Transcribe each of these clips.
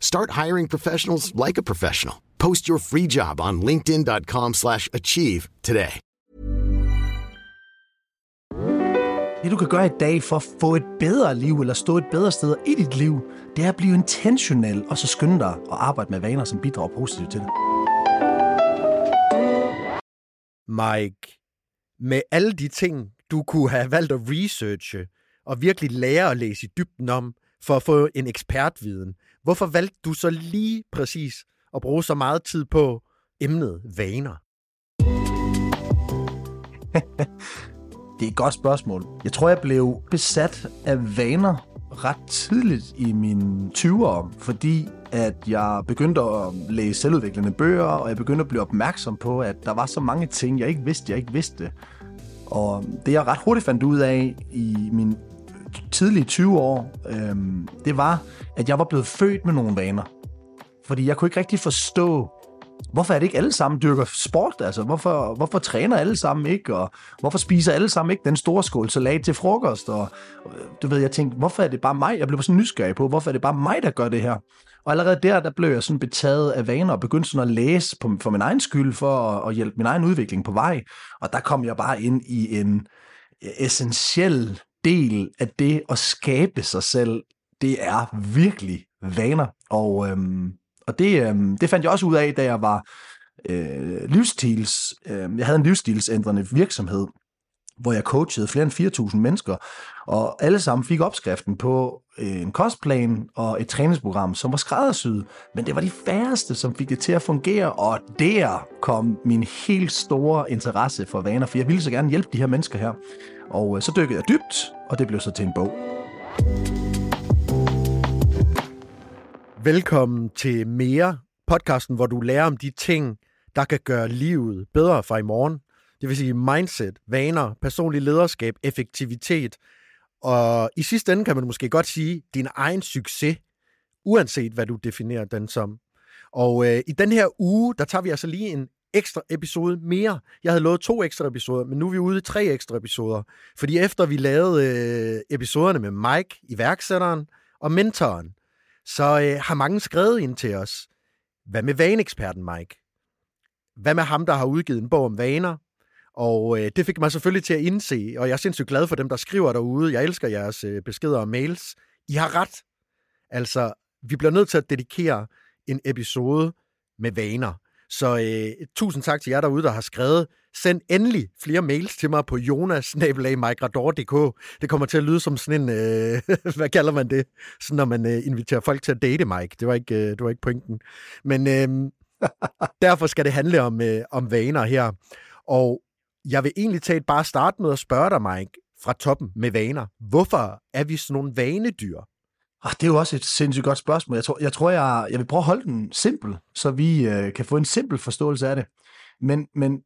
Start hiring professionals like a professional. Post your free job on linkedin.com/achieve slash achieve today. Det du kan gøre i dag for at få et bedre liv, eller stå et bedre sted i dit liv, det er at blive intentionel, og så skynde dig at arbejde med vaner, som bidrager positivt til det. Mike, med alle de ting, du kunne have valgt at researche, og virkelig lære at læse i dybden om, for at få en ekspertviden, hvorfor valgte du så lige præcis at bruge så meget tid på emnet vaner? Det er et godt spørgsmål. Jeg tror, jeg blev besat af vaner ret tidligt i mine 20'ere, fordi at jeg begyndte at læse selvudviklende bøger, og jeg begyndte at blive opmærksom på, at der var så mange ting, jeg ikke vidste, jeg ikke vidste. Og det, jeg ret hurtigt fandt ud af i min tidlige 20 år, øhm, det var, at jeg var blevet født med nogle vaner. Fordi jeg kunne ikke rigtig forstå, hvorfor er det ikke alle sammen dyrker sport? Altså, hvorfor, hvorfor træner alle sammen ikke? Og hvorfor spiser alle sammen ikke den store skål salat til frokost? Og og, du ved, jeg tænkte, hvorfor er det bare mig? Jeg blev sådan nysgerrig på, hvorfor er det bare mig, der gør det her? Og allerede der, der blev jeg sådan betaget af vaner og begyndte sådan at læse på, for min egen skyld, for at, at hjælpe min egen udvikling på vej. Og der kom jeg bare ind i en øh, essentiel del af det at skabe sig selv. Det er virkelig vaner. Og, øhm, og det, øhm, det fandt jeg også ud af, da jeg var øh, livsstils... Øh, jeg havde en livsstilsændrende virksomhed, hvor jeg coachede flere end 4.000 mennesker, og alle sammen fik opskriften på øh, en kostplan og et træningsprogram, som var skræddersyet, men det var de færreste, som fik det til at fungere, og der kom min helt store interesse for vaner, for jeg ville så gerne hjælpe de her mennesker her. Og øh, så dykkede jeg dybt, og det blev så til en bog. Velkommen til Mere, podcasten, hvor du lærer om de ting, der kan gøre livet bedre for i morgen. Det vil sige mindset, vaner, personlig lederskab, effektivitet. Og i sidste ende kan man måske godt sige din egen succes, uanset hvad du definerer den som. Og øh, i den her uge, der tager vi altså lige en ekstra episode mere. Jeg havde lovet to ekstra episoder, men nu er vi ude i tre ekstra episoder. Fordi efter vi lavede øh, episoderne med Mike, iværksætteren og mentoren, så øh, har mange skrevet ind til os. Hvad med vaneeksperten Mike? Hvad med ham, der har udgivet en bog om vaner? Og øh, det fik mig selvfølgelig til at indse, og jeg er sindssygt glad for dem, der skriver derude. Jeg elsker jeres øh, beskeder og mails. I har ret. Altså, vi bliver nødt til at dedikere en episode med vaner. Så øh, tusind tak til jer derude, der har skrevet. Send endelig flere mails til mig på jonas Det kommer til at lyde som sådan en, øh, hvad kalder man det? Sådan når man øh, inviterer folk til at date Mike. Det var ikke, øh, det var ikke pointen. Men øh, derfor skal det handle om, øh, om vaner her. Og jeg vil egentlig talt bare starte med at spørge dig, Mike, fra toppen med vaner. Hvorfor er vi sådan nogle vanedyr? Ah, det er jo også et sindssygt godt spørgsmål. Jeg tror, jeg, tror, jeg, jeg vil prøve at holde den simpel, så vi øh, kan få en simpel forståelse af det. Men, men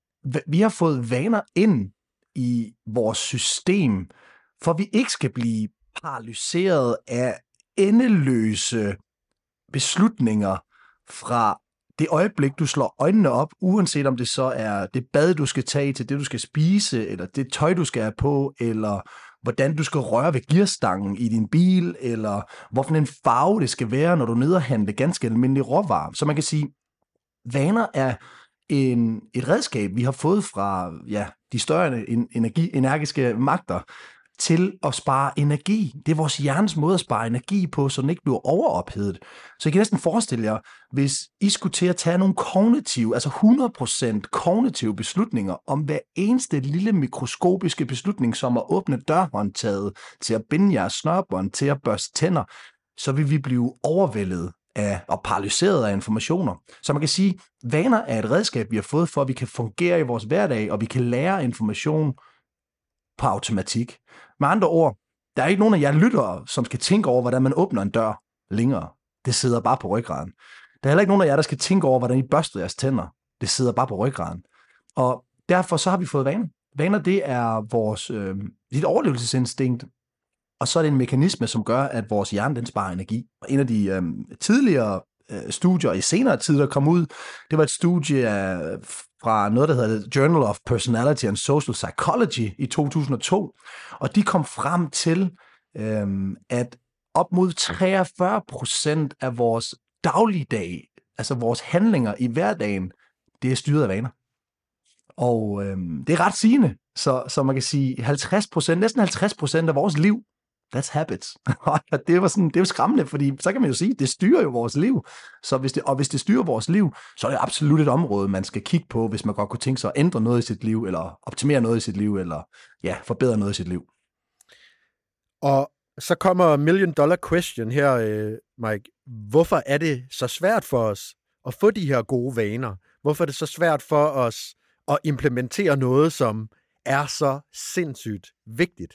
vi har fået vaner ind i vores system, for vi ikke skal blive paralyseret af endeløse beslutninger fra det øjeblik, du slår øjnene op, uanset om det så er det bad, du skal tage til det, du skal spise, eller det tøj, du skal have på, eller hvordan du skal røre ved gearstangen i din bil, eller hvorfor en farve det skal være, når du nederhandler ganske almindelige råvarer. Så man kan sige, vaner er en, et redskab, vi har fået fra ja, de større energi, energiske magter, til at spare energi. Det er vores hjernes måde at spare energi på, så den ikke bliver overophedet. Så I kan næsten forestille jer, hvis I skulle til at tage nogle kognitive, altså 100% kognitive beslutninger om hver eneste lille mikroskopiske beslutning, som at åbne dørhåndtaget, til at binde jeres snørbånd, til at børste tænder, så vil vi blive overvældet af, og paralyseret af informationer. Så man kan sige, vaner er et redskab, vi har fået for, at vi kan fungere i vores hverdag, og vi kan lære information på automatik. Med andre ord, der er ikke nogen af jer lyttere, som skal tænke over, hvordan man åbner en dør længere. Det sidder bare på ryggraden. Der er heller ikke nogen af jer, der skal tænke over, hvordan I børster jeres tænder. Det sidder bare på ryggraden. Og derfor så har vi fået vaner. Vaner, det er vores øh, dit overlevelsesinstinkt, og så er det en mekanisme, som gør, at vores hjerne den sparer energi. Og en af de øh, tidligere øh, studier i senere tid, der kom ud, det var et studie af, fra noget, der hedder Journal of Personality and Social Psychology i 2002. Og de kom frem til, øh, at op mod 43 procent af vores dagligdag, altså vores handlinger i hverdagen, det er styret af vaner. Og øh, det er ret sigende. Så, så man kan sige, 50 procent, næsten 50 procent af vores liv, that's habits. det var sådan, det var skræmmende, fordi så kan man jo sige, det styrer jo vores liv. Så hvis det, og hvis det styrer vores liv, så er det absolut et område, man skal kigge på, hvis man godt kunne tænke sig at ændre noget i sit liv, eller optimere noget i sit liv, eller ja, forbedre noget i sit liv. Og så kommer million dollar question her, øh, Mike. Hvorfor er det så svært for os at få de her gode vaner? Hvorfor er det så svært for os at implementere noget, som er så sindssygt vigtigt?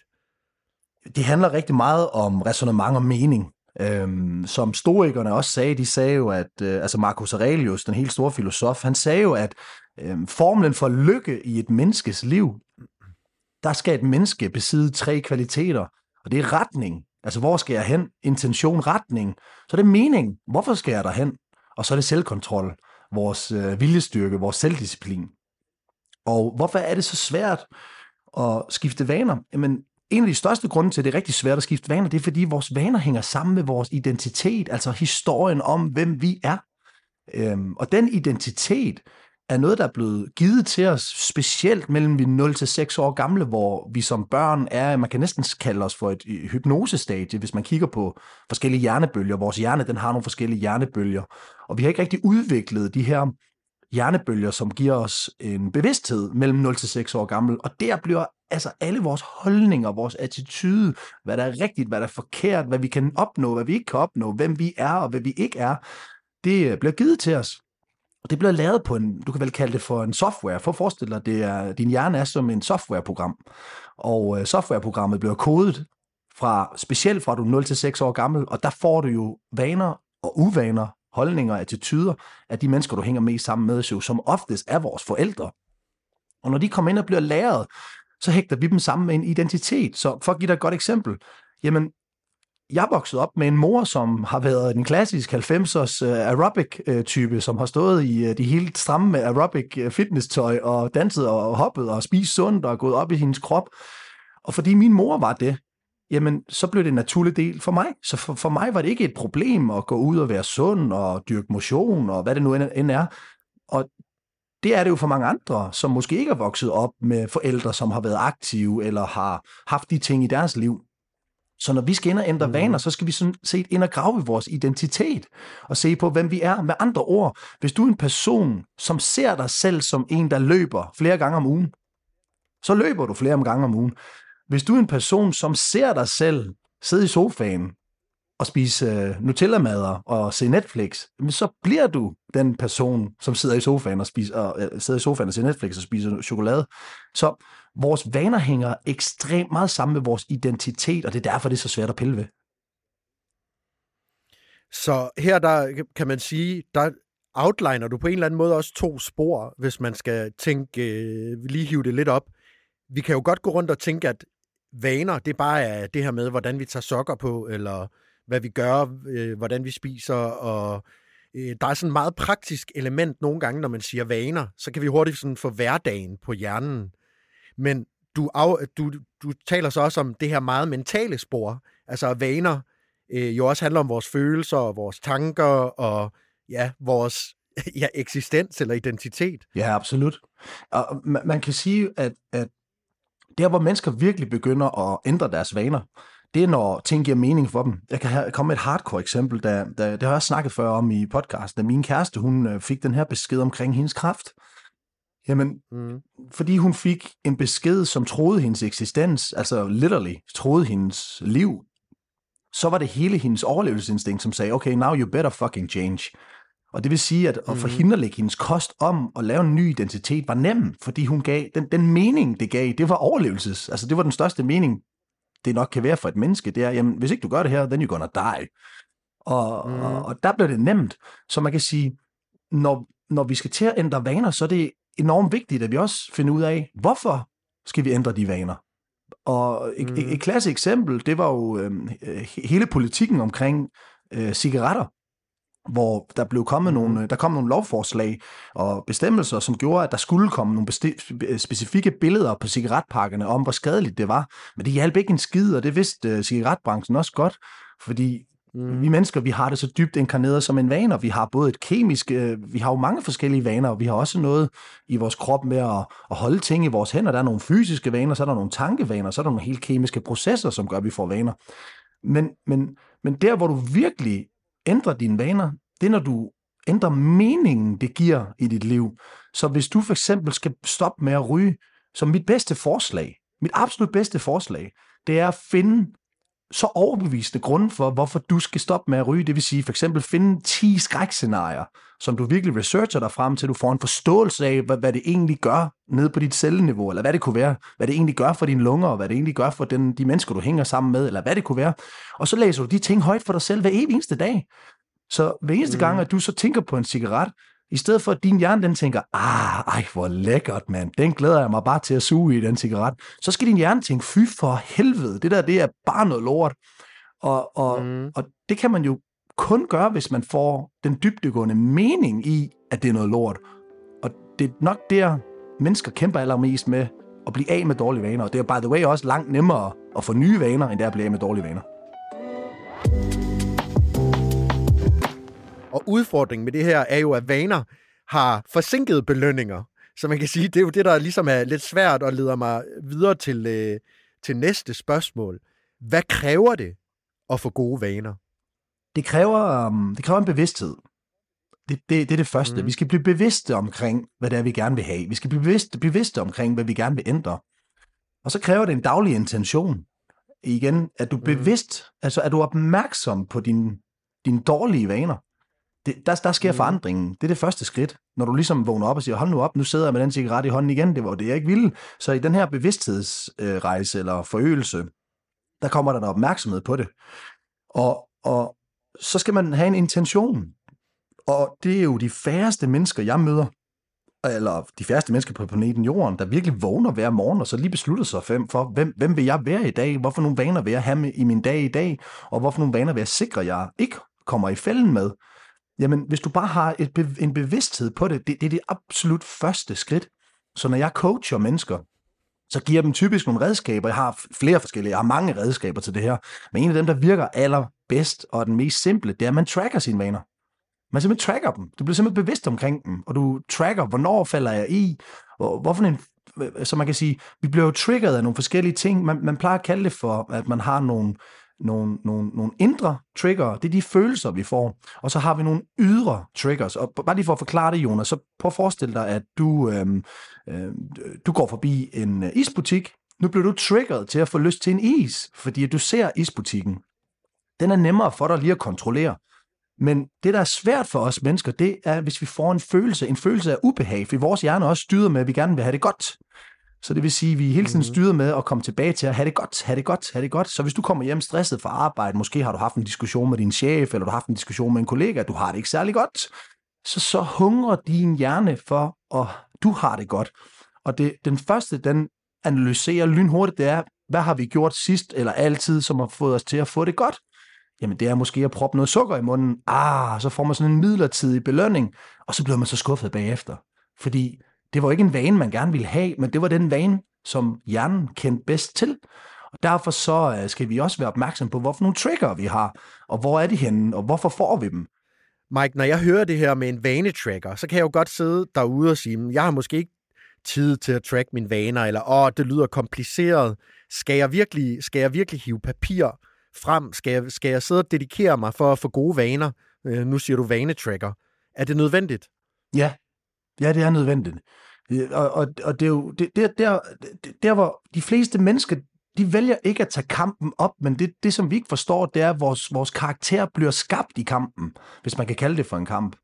Det handler rigtig meget om resonemang og mening. Øhm, som stoikerne også sagde, de sagde jo, at øh, altså Marcus Aurelius, den helt store filosof, han sagde jo, at øh, formlen for lykke i et menneskes liv, der skal et menneske besidde tre kvaliteter, og det er retning, altså hvor skal jeg hen, intention, retning, så det mening, hvorfor skal jeg derhen, og så er det selvkontrol, vores øh, viljestyrke, vores selvdisciplin. Og hvorfor er det så svært at skifte vaner? Jamen, en af de største grunde til, at det er rigtig svært at skifte vaner, det er, fordi vores vaner hænger sammen med vores identitet, altså historien om, hvem vi er. Øhm, og den identitet er noget, der er blevet givet til os, specielt mellem vi 0 til 6 år gamle, hvor vi som børn er, man kan næsten kalde os for et øh, hypnosestadie, hvis man kigger på forskellige hjernebølger. Vores hjerne, den har nogle forskellige hjernebølger, og vi har ikke rigtig udviklet de her hjernebølger, som giver os en bevidsthed mellem 0 til 6 år gammel, og der bliver altså alle vores holdninger, vores attitude, hvad der er rigtigt, hvad der er forkert, hvad vi kan opnå, hvad vi ikke kan opnå, hvem vi er og hvad vi ikke er, det øh, bliver givet til os. Og det bliver lavet på en, du kan vel kalde det for en software. For at forestille dig, det er, din hjerne er som en softwareprogram. Og øh, softwareprogrammet bliver kodet fra, specielt fra du er 0 til 6 år gammel, og der får du jo vaner og uvaner, holdninger og attityder af de mennesker, du hænger med sammen med, som oftest er vores forældre. Og når de kommer ind og bliver læret, så hægter vi dem sammen med en identitet. Så for at give dig et godt eksempel, jamen, jeg voksede op med en mor, som har været den klassisk 90'ers uh, øh, aerobic-type, øh, som har stået i uh, de helt stramme aerobic fitness-tøj og danset og hoppet og spist sundt og gået op i hendes krop. Og fordi min mor var det, jamen så blev det en naturlig del for mig. Så for, for mig var det ikke et problem at gå ud og være sund og dyrke motion og hvad det nu end er. Og det er det jo for mange andre, som måske ikke er vokset op med forældre, som har været aktive eller har haft de ting i deres liv. Så når vi skal ind og ændre mm. vaner, så skal vi sådan set ind og grave i vores identitet og se på, hvem vi er. Med andre ord, hvis du er en person, som ser dig selv som en, der løber flere gange om ugen, så løber du flere gange om ugen. Hvis du er en person, som ser dig selv sidde i sofaen at spise øh, Nutella-mader og se Netflix, så bliver du den person, som sidder i sofaen og, spiser, og øh, sidder i sofaen og ser Netflix og spiser chokolade. Så vores vaner hænger ekstremt meget sammen med vores identitet, og det er derfor, det er så svært at pille ved. Så her der kan man sige, der outliner du på en eller anden måde også to spor, hvis man skal tænke, øh, lige hive det lidt op. Vi kan jo godt gå rundt og tænke, at vaner, det bare er det her med, hvordan vi tager sokker på, eller hvad vi gør, øh, hvordan vi spiser, og øh, der er sådan et meget praktisk element nogle gange, når man siger vaner, så kan vi hurtigt sådan få hverdagen på hjernen. Men du, af, du, du taler så også om det her meget mentale spor, altså vaner øh, jo også handler om vores følelser og vores tanker og ja, vores ja, eksistens eller identitet. Ja, absolut. Og man, man kan sige, at, at der, hvor mennesker virkelig begynder at ændre deres vaner, det er, når ting giver mening for dem. Jeg kan komme med et hardcore eksempel, der, der, det har jeg snakket før om i podcasten, da min kæreste, hun øh, fik den her besked omkring hendes kraft. Jamen, mm. fordi hun fik en besked, som troede hendes eksistens, altså literally troede hendes liv, så var det hele hendes overlevelsesinstinkt, som sagde, okay, now you better fucking change. Og det vil sige, at at forhindre mm. lægge hendes kost om at lave en ny identitet var nem, fordi hun gav, den, den mening, det gav, det var overlevelses. Altså det var den største mening, det nok kan være for et menneske, det er, jamen hvis ikke du gør det her, then you're gonna die. Og, mm. og, og der blev det nemt. Så man kan sige, når, når vi skal til at ændre vaner, så er det enormt vigtigt, at vi også finder ud af, hvorfor skal vi ændre de vaner? Og et, mm. et, et klassisk eksempel, det var jo øh, hele politikken omkring øh, cigaretter hvor der blev kommet mm. nogle, der kom nogle lovforslag og bestemmelser, som gjorde, at der skulle komme nogle specifikke billeder på cigaretpakkerne om, hvor skadeligt det var. Men det hjalp ikke en skid, og det vidste uh, cigaretbranchen også godt, fordi mm. vi mennesker, vi har det så dybt inkarneret som en vane, og vi har både et kemisk, uh, vi har jo mange forskellige vaner, og vi har også noget i vores krop med at, at holde ting i vores hænder. Der er nogle fysiske vaner, så er der nogle tankevaner, så er der nogle helt kemiske processer, som gør, at vi får vaner. Men, men, men der, hvor du virkelig ændrer dine vaner, det er, når du ændrer meningen, det giver i dit liv. Så hvis du for eksempel skal stoppe med at ryge, så mit bedste forslag, mit absolut bedste forslag, det er at finde så overbevisende grund for, hvorfor du skal stoppe med at ryge. Det vil sige for eksempel finde 10 skrækscenarier, som du virkelig researcher dig frem til, du får en forståelse af, hvad, hvad det egentlig gør nede på dit celleniveau, eller hvad det kunne være, hvad det egentlig gør for dine lunger, og hvad det egentlig gør for den, de mennesker, du hænger sammen med, eller hvad det kunne være. Og så læser du de ting højt for dig selv hver evig eneste dag. Så hver eneste mm. gang, at du så tænker på en cigaret, i stedet for at din hjerne den tænker, ah, ej, hvor lækkert, mand. Den glæder jeg mig bare til at suge i, den cigaret. Så skal din hjerne tænke, fy for helvede, det der, det er bare noget lort. Og, og, mm. og det kan man jo kun gøre, hvis man får den dybdegående mening i, at det er noget lort. Og det er nok der, mennesker kæmper allermest med at blive af med dårlige vaner. Og det er by the way også langt nemmere at få nye vaner, end det er at blive af med dårlige vaner. Og udfordringen med det her er jo, at vaner har forsinkede belønninger. Så man kan sige, det er jo det, der ligesom er lidt svært og leder mig videre til, øh, til næste spørgsmål. Hvad kræver det at få gode vaner? Det kræver, um, det kræver en bevidsthed. Det, det, det er det første. Mm. Vi skal blive bevidste omkring, hvad det er, vi gerne vil have. Vi skal blive bevidste, bevidste omkring, hvad vi gerne vil ændre. Og så kræver det en daglig intention. Igen, at du er mm. bevidst, altså er du opmærksom på dine din dårlige vaner det, der, der sker mm. forandringen. Det er det første skridt. Når du ligesom vågner op og siger, hold nu op, nu sidder jeg med den cigaret i hånden igen, det var det, jeg ikke ville. Så i den her bevidsthedsrejse eller forøgelse, der kommer der en opmærksomhed på det. Og, og så skal man have en intention. Og det er jo de færreste mennesker, jeg møder, eller de færreste mennesker på planeten Jorden, der virkelig vågner hver morgen, og så lige beslutter sig for, hvem, hvem vil jeg være i dag? Hvorfor nogle vaner vil jeg have med i min dag i dag? Og hvorfor nogle vaner vil jeg sikre, jeg ikke kommer i fælden med? Jamen, hvis du bare har et, en bevidsthed på det, det, det er det absolut første skridt. Så når jeg coacher mennesker, så giver jeg dem typisk nogle redskaber. Jeg har flere forskellige, jeg har mange redskaber til det her. Men en af dem, der virker allerbedst og den mest simple, det er, at man tracker sine vaner. Man simpelthen tracker dem. Du bliver simpelthen bevidst omkring dem, og du tracker, hvornår falder jeg i, og hvorfor en så man kan sige, vi bliver jo triggeret af nogle forskellige ting. Man, man plejer at kalde det for, at man har nogle, nogle, nogle, nogle indre trigger, det er de følelser, vi får. Og så har vi nogle ydre triggers. Og bare lige for at forklare det, Jonas, så prøv at forestille dig, at du, øhm, øh, du går forbi en øh, isbutik. Nu bliver du triggeret til at få lyst til en is, fordi du ser isbutikken. Den er nemmere for dig lige at kontrollere. Men det, der er svært for os mennesker, det er, hvis vi får en følelse, en følelse af ubehag, for vores hjerne også styrer med, at vi gerne vil have det godt. Så det vil sige, at vi er hele tiden mhm. styret med at komme tilbage til at have det godt, have det godt, have det godt. Så hvis du kommer hjem stresset fra arbejde, måske har du haft en diskussion med din chef, eller du har haft en diskussion med en kollega, du har det ikke særlig godt, så, så hungrer din hjerne for, at du har det godt. Og det, den første, den analyserer lynhurtigt, det er, hvad har vi gjort sidst eller altid, som har fået os til at få det godt? Jamen det er måske at proppe noget sukker i munden. Ah, så får man sådan en midlertidig belønning, og så bliver man så skuffet bagefter. Fordi det var ikke en vane, man gerne ville have, men det var den vane, som hjernen kendte bedst til. Og derfor så øh, skal vi også være opmærksom på, hvorfor nogle trigger vi har, og hvor er de henne, og hvorfor får vi dem. Mike, når jeg hører det her med en vanetracker, så kan jeg jo godt sidde derude og sige, jeg har måske ikke tid til at track mine vaner, eller åh, det lyder kompliceret. Skal jeg virkelig, skal jeg virkelig hive papir frem? Skal jeg, skal jeg sidde og dedikere mig for at få gode vaner? Øh, nu siger du vanetracker. Er det nødvendigt? Ja, ja det er nødvendigt. Øh, og, og, og det er jo det, der, der, der, hvor de fleste mennesker, de vælger ikke at tage kampen op, men det, det som vi ikke forstår, det er, at vores, vores karakter bliver skabt i kampen, hvis man kan kalde det for en kamp.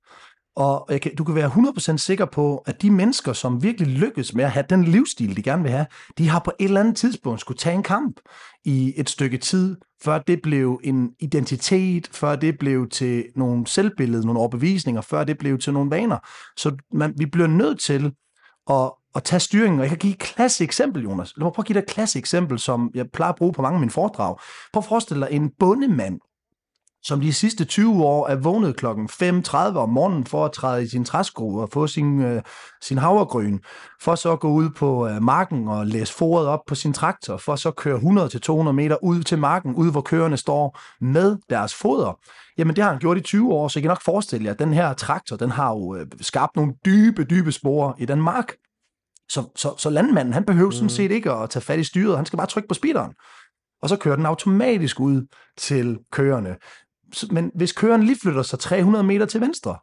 Og jeg kan, du kan være 100% sikker på, at de mennesker, som virkelig lykkes med at have den livsstil, de gerne vil have, de har på et eller andet tidspunkt skulle tage en kamp i et stykke tid, før det blev en identitet, før det blev til nogle selvbillede, nogle overbevisninger, før det blev til nogle vaner. Så man, vi bliver nødt til at, at tage styringen, og jeg kan give et klasse eksempel, Jonas. Lad mig prøve at give dig et klasse eksempel, som jeg plejer at bruge på mange af mine foredrag. Prøv at forestille dig en bondemand, som de sidste 20 år er vågnet klokken 5.30 om morgenen for at træde i sin træsko og få sin, øh, sin havregryn, for så at gå ud på øh, marken og læse foret op på sin traktor, for så at køre 100-200 meter ud til marken, ud hvor køerne står med deres foder. Jamen det har han gjort i 20 år, så I kan nok forestille jer, at den her traktor, den har jo øh, skabt nogle dybe, dybe spore i den mark. Så, så, så landmanden, han behøver sådan set ikke at tage fat i styret, han skal bare trykke på speederen. Og så kører den automatisk ud til køerne. Men hvis køren lige flytter sig 300 meter til venstre,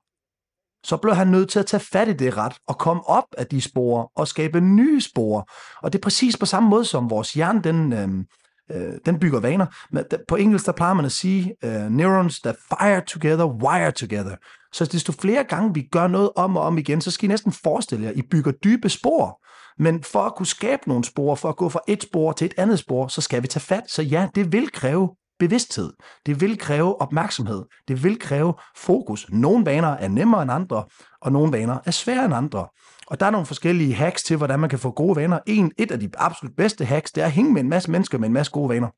så bliver han nødt til at tage fat i det ret og komme op af de spor og skabe nye spor. Og det er præcis på samme måde som vores hjerne, den, øhm, øh, den bygger vaner. Men på engelsk, der plejer man at sige, øh, neurons that fire together, wire together. Så desto flere gange vi gør noget om og om igen, så skal I næsten forestille jer, at I bygger dybe spor. Men for at kunne skabe nogle spor, for at gå fra et spor til et andet spor, så skal vi tage fat. Så ja, det vil kræve bevidsthed. Det vil kræve opmærksomhed. Det vil kræve fokus. Nogle vaner er nemmere end andre, og nogle vaner er sværere end andre. Og der er nogle forskellige hacks til, hvordan man kan få gode vaner. En, et af de absolut bedste hacks, det er at hænge med en masse mennesker med en masse gode vaner.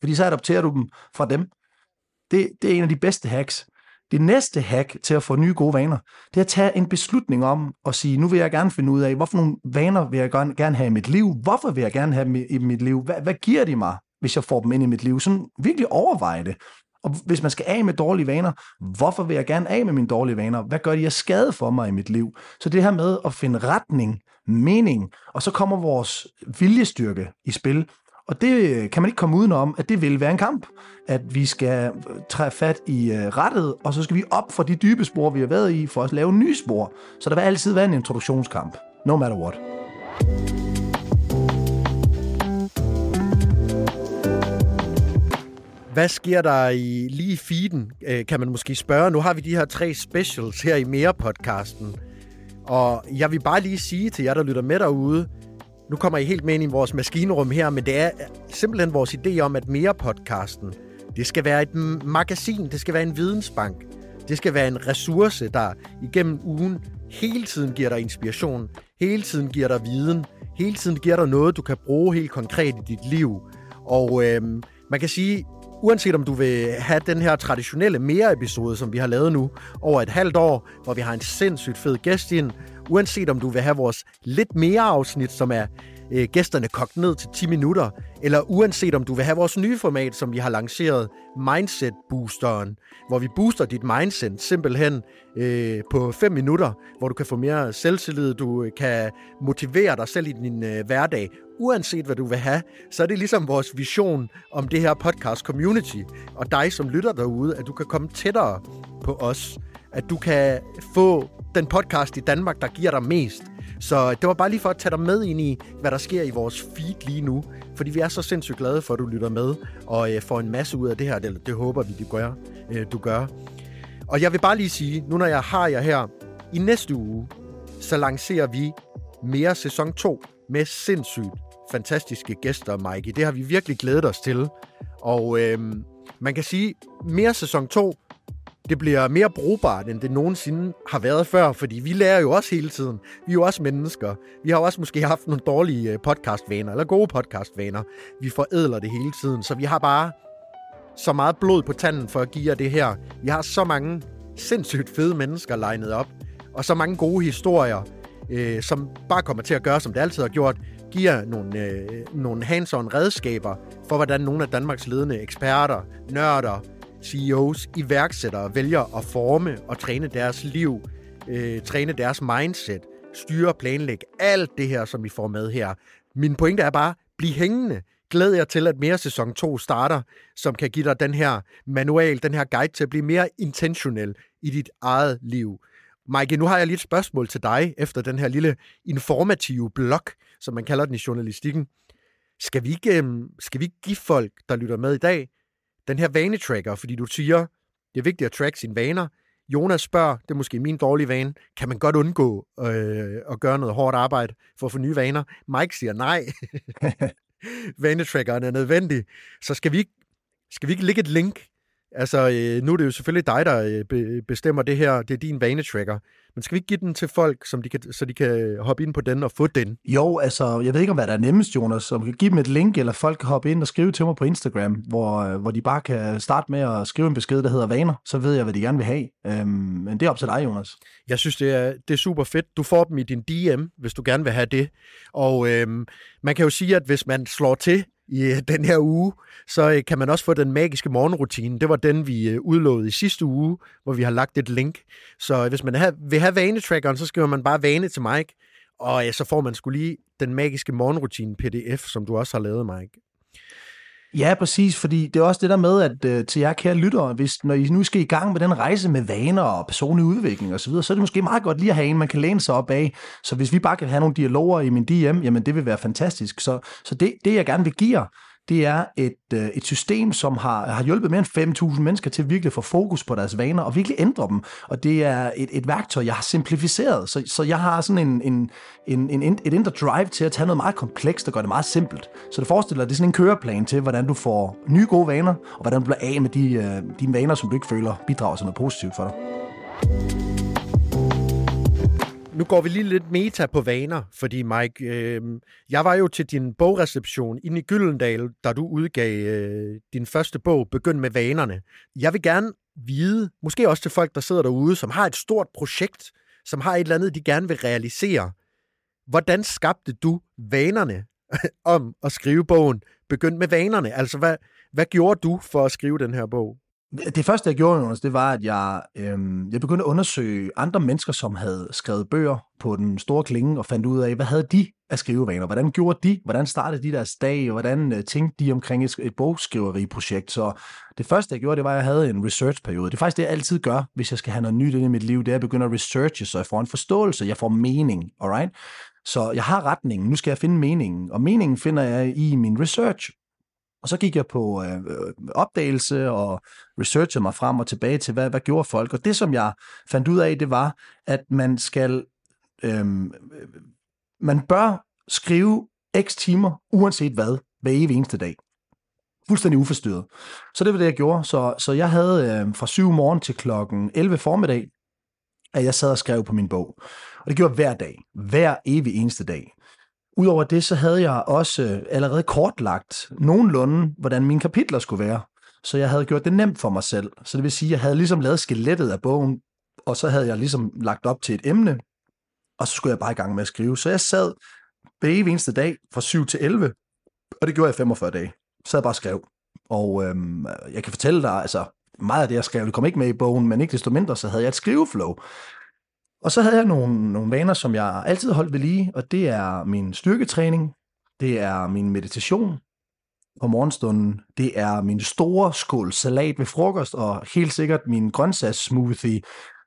Fordi så adopterer du dem fra dem. Det, det er en af de bedste hacks. Det næste hack til at få nye gode vaner, det er at tage en beslutning om at sige, nu vil jeg gerne finde ud af, hvorfor nogle vaner vil jeg gerne gerne have i mit liv? Hvorfor vil jeg gerne have dem i- i mit liv? Hvad, hvad giver de mig, hvis jeg får dem ind i mit liv? Sådan virkelig overveje det. Og hvis man skal af med dårlige vaner, hvorfor vil jeg gerne af med mine dårlige vaner? Hvad gør de jeg skade for mig i mit liv? Så det her med at finde retning, mening, og så kommer vores viljestyrke i spil. Og det øh, kan man ikke komme udenom, at det vil være en kamp. At vi skal øh, træde fat i øh, rettet, og så skal vi op fra de dybe spor, vi har været i, for at lave nye spor. Så der vil altid være en introduktionskamp. No matter what. Hvad sker der i lige feeden, øh, kan man måske spørge. Nu har vi de her tre specials her i Mere-podcasten. Og jeg vil bare lige sige til jer, der lytter med derude, nu kommer I helt med ind i vores maskinrum her, men det er simpelthen vores idé om, at Mere-podcasten, det skal være et magasin, det skal være en vidensbank. Det skal være en ressource, der igennem ugen hele tiden giver dig inspiration, hele tiden giver dig viden, hele tiden giver dig noget, du kan bruge helt konkret i dit liv. Og øhm, man kan sige, uanset om du vil have den her traditionelle mere-episode, som vi har lavet nu, over et halvt år, hvor vi har en sindssygt fed gæst ind, uanset om du vil have vores lidt mere afsnit, som er øh, gæsterne kogt ned til 10 minutter, eller uanset om du vil have vores nye format, som vi har lanceret, Mindset Boosteren, hvor vi booster dit mindset simpelthen øh, på 5 minutter, hvor du kan få mere selvtillid, du øh, kan motivere dig selv i din øh, hverdag, uanset hvad du vil have, så er det ligesom vores vision om det her podcast community, og dig som lytter derude, at du kan komme tættere på os, at du kan få den podcast i Danmark, der giver dig mest. Så det var bare lige for at tage dig med ind i, hvad der sker i vores feed lige nu. Fordi vi er så sindssygt glade for, at du lytter med og øh, får en masse ud af det her. Det, det håber vi, du gør, øh, du gør. Og jeg vil bare lige sige, nu når jeg har jer her, i næste uge, så lancerer vi mere sæson 2 med sindssygt fantastiske gæster, Mikey. Det har vi virkelig glædet os til. Og øhm, man kan sige, mere sæson 2, det bliver mere brugbart, end det nogensinde har været før, fordi vi lærer jo også hele tiden. Vi er jo også mennesker. Vi har også måske haft nogle dårlige øh, podcastvaner, eller gode podcastvaner. Vi forædler det hele tiden, så vi har bare så meget blod på tanden for at give jer det her. Vi har så mange sindssygt fede mennesker legnet op, og så mange gode historier, øh, som bare kommer til at gøre, som det altid har gjort, giver nogle, øh, nogle hands-on redskaber for, hvordan nogle af Danmarks ledende eksperter, nørder, CEOs, iværksættere vælger at forme og træne deres liv, øh, træne deres mindset, styre og planlægge alt det her, som vi får med her. Min pointe er bare, bliv hængende. Glæd jer til, at mere sæson 2 starter, som kan give dig den her manual, den her guide til at blive mere intentionel i dit eget liv. Mike, nu har jeg lige et spørgsmål til dig, efter den her lille informative blok, som man kalder den i journalistikken. Skal vi ikke, øhm, skal vi ikke give folk, der lytter med i dag, den her vanetracker, fordi du siger, det er vigtigt at track sine vaner. Jonas spørger, det er måske min dårlige vane, kan man godt undgå øh, at gøre noget hårdt arbejde for at få nye vaner? Mike siger nej. Vanetrackeren er nødvendig. Så skal vi ikke, skal vi ikke lægge et link Altså, øh, nu er det jo selvfølgelig dig, der øh, bestemmer det her. Det er din vanetracker. Men skal vi ikke give den til folk, som de kan, så de kan hoppe ind på den og få den? Jo, altså, jeg ved ikke, om hvad der er nemmest, Jonas. Så kan give dem et link, eller folk kan hoppe ind og skrive til mig på Instagram, hvor, øh, hvor de bare kan starte med at skrive en besked, der hedder vaner. Så ved jeg, hvad de gerne vil have. Øhm, men det er op til dig, Jonas. Jeg synes, det er, det er super fedt. Du får dem i din DM, hvis du gerne vil have det. Og øhm, man kan jo sige, at hvis man slår til i øh, den her uge, så øh, kan man også få den magiske morgenrutine. Det var den, vi øh, udlovede i sidste uge, hvor vi har lagt et link. Så hvis man vil have vanetrackeren, så skriver man bare vane til Mike, og så får man skulle lige den magiske morgenrutine PDF, som du også har lavet, Mike. Ja, præcis, fordi det er også det der med, at øh, til jer kære lyttere, hvis, når I nu skal i gang med den rejse med vaner og personlig udvikling osv., så, videre, så er det måske meget godt lige at have en, man kan læne sig op af. Så hvis vi bare kan have nogle dialoger i min DM, jamen det vil være fantastisk. Så, så det, det, jeg gerne vil give jer, det er et, øh, et system, som har, har hjulpet mere end 5.000 mennesker til virkelig få fokus på deres vaner og virkelig ændre dem. Og det er et, et værktøj, jeg har simplificeret. Så, så jeg har sådan en, en, en, en, et indre drive til at tage noget meget komplekst og gøre det meget simpelt. Så det forestiller, det er sådan en køreplan til, hvordan du får nye gode vaner, og hvordan du bliver af med de, øh, de vaner, som du ikke føler bidrager til noget positivt for dig nu går vi lige lidt meta på vaner, fordi Mike, øh, jeg var jo til din bogreception inde i Gyldendal, da du udgav øh, din første bog, Begynd med vanerne. Jeg vil gerne vide, måske også til folk, der sidder derude, som har et stort projekt, som har et eller andet, de gerne vil realisere. Hvordan skabte du vanerne om at skrive bogen Begynd med vanerne? Altså, hvad, hvad gjorde du for at skrive den her bog? Det første, jeg gjorde, Jonas, det var, at jeg, øhm, jeg begyndte at undersøge andre mennesker, som havde skrevet bøger på den store klinge, og fandt ud af, hvad havde de af skrivevaner? Hvordan gjorde de? Hvordan startede de deres dag? Og hvordan øh, tænkte de omkring et, et bogskriveriprojekt? Så det første, jeg gjorde, det var, at jeg havde en research-periode. Det er faktisk det, jeg altid gør, hvis jeg skal have noget nyt ind i mit liv. Det er at begynde at researche, så jeg får en forståelse, jeg får mening. Alright? Så jeg har retningen, nu skal jeg finde meningen. Og meningen finder jeg i min research. Og så gik jeg på øh, øh, opdagelse og researchede mig frem og tilbage til, hvad, hvad gjorde folk. Og det, som jeg fandt ud af, det var, at man skal, øh, man bør skrive x timer, uanset hvad, hver evig eneste dag. Fuldstændig uforstyrret. Så det var det, jeg gjorde. Så, så jeg havde øh, fra 7 morgen til klokken 11 formiddag, at jeg sad og skrev på min bog. Og det gjorde jeg hver dag. Hver evig eneste dag. Udover det, så havde jeg også øh, allerede kortlagt nogenlunde, hvordan mine kapitler skulle være. Så jeg havde gjort det nemt for mig selv. Så det vil sige, at jeg havde ligesom lavet skelettet af bogen, og så havde jeg ligesom lagt op til et emne, og så skulle jeg bare i gang med at skrive. Så jeg sad hver eneste dag fra 7 til 11, og det gjorde jeg 45 dage. Så sad bare og skrev. Og øhm, jeg kan fortælle dig, altså meget af det, jeg skrev, det kom ikke med i bogen, men ikke desto mindre, så havde jeg et skriveflow. Og så havde jeg nogle, nogle vaner, som jeg altid holdt ved lige, og det er min styrketræning, det er min meditation på morgenstunden, det er min store skål salat ved frokost, og helt sikkert min grøntsagssmoothie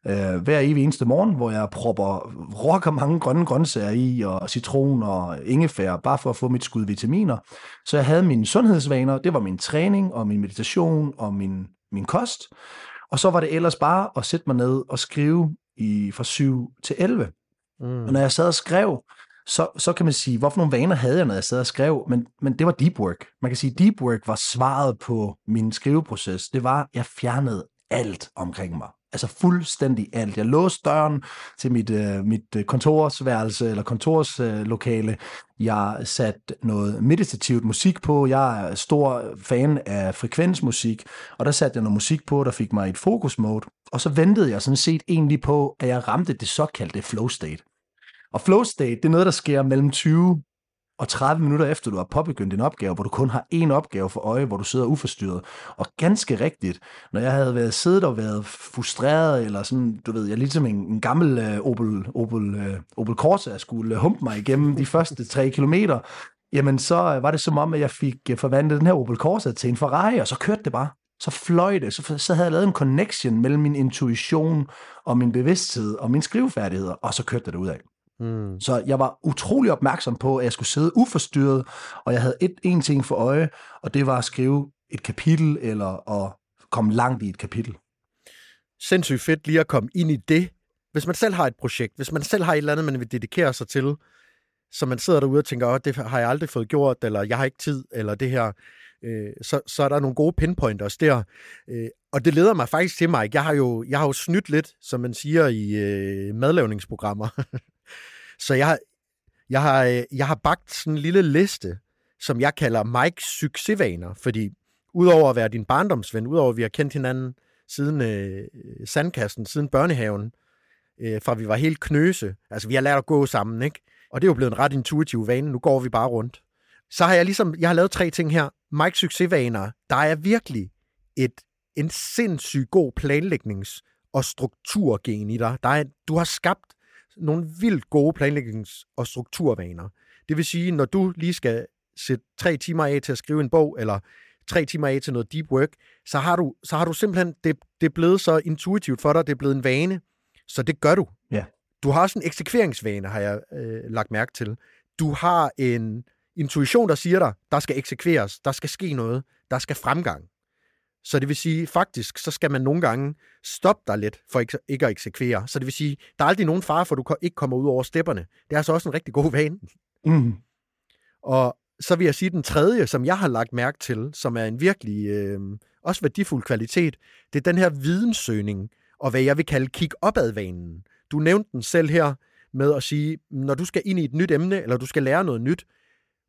øh, hver evig eneste morgen, hvor jeg propper rocker mange grønne grøntsager i, og citron og ingefær, bare for at få mit skud vitaminer. Så jeg havde mine sundhedsvaner, det var min træning og min meditation og min, min kost. Og så var det ellers bare at sætte mig ned og skrive i fra 7 til 11. Mm. Og når jeg sad og skrev, så, så kan man sige, hvorfor nogle vaner havde jeg, når jeg sad og skrev, men, men det var deep work. Man kan sige, deep work var svaret på min skriveproces. Det var, jeg fjernede alt omkring mig. Altså fuldstændig alt. Jeg låste døren til mit, øh, mit øh, kontorsværelse eller kontorslokale. Øh, jeg satte noget meditativt musik på. Jeg er stor fan af frekvensmusik, og der satte jeg noget musik på, der fik mig i et fokus mode. Og så ventede jeg sådan set egentlig på, at jeg ramte det såkaldte flow state. Og flow state, det er noget, der sker mellem 20 og 30 minutter efter du har påbegyndt en opgave, hvor du kun har én opgave for øje, hvor du sidder uforstyrret. Og ganske rigtigt, når jeg havde været siddet og været frustreret, eller sådan, du ved, jeg ligesom en, en gammel uh, Opel, Opel, uh, Opel Corsa skulle øh, humpe mig igennem de første tre kilometer, jamen så var det som om, at jeg fik forvandlet den her Opel Corsa til en Ferrari, og så kørte det bare. Så fløj det. Så, så havde jeg lavet en connection mellem min intuition og min bevidsthed og mine skrivefærdigheder, og så kørte det ud af. Mm. Så jeg var utrolig opmærksom på, at jeg skulle sidde uforstyrret, og jeg havde et, en ting for øje, og det var at skrive et kapitel, eller at komme langt i et kapitel. Sindssygt fedt lige at komme ind i det. Hvis man selv har et projekt, hvis man selv har et eller andet, man vil dedikere sig til, så man sidder derude og tænker, oh, det har jeg aldrig fået gjort, eller jeg har ikke tid, eller det her, øh, så, så er der nogle gode pinpointers der. Øh, og det leder mig faktisk til, mig. Jeg har jo, jeg har jo snydt lidt, som man siger i øh, madlavningsprogrammer. Så jeg, jeg, har, øh, jeg har bagt sådan en lille liste, som jeg kalder Mikes succesvaner, fordi udover at være din barndomsven, udover at vi har kendt hinanden siden øh, sandkassen, siden børnehaven, øh, fra vi var helt knøse, altså vi har lært at gå sammen, ikke? Og det er jo blevet en ret intuitiv vane, nu går vi bare rundt. Så har jeg ligesom, jeg har lavet tre ting her. Mikes succesvaner, der er virkelig et, en sindssygt god planlægnings- og strukturgen i dig. Der er, du har skabt nogle vildt gode planlægnings- og strukturvaner. Det vil sige, når du lige skal sætte tre timer af til at skrive en bog, eller tre timer af til noget deep work, så har du, så har du simpelthen, det, det er blevet så intuitivt for dig, det er blevet en vane, så det gør du. Ja. Du har også en eksekveringsvane, har jeg øh, lagt mærke til. Du har en intuition, der siger dig, der skal eksekveres, der skal ske noget, der skal fremgang. Så det vil sige, faktisk, så skal man nogle gange stoppe dig lidt for ikke, ikke at eksekvere. Så det vil sige, der er aldrig nogen fare for, at du ikke kommer ud over stepperne. Det er altså også en rigtig god vane. Mm. Og så vil jeg sige, den tredje, som jeg har lagt mærke til, som er en virkelig øh, også værdifuld kvalitet, det er den her videnssøgning, og hvad jeg vil kalde kig opad-vanen. Du nævnte den selv her med at sige, når du skal ind i et nyt emne, eller du skal lære noget nyt,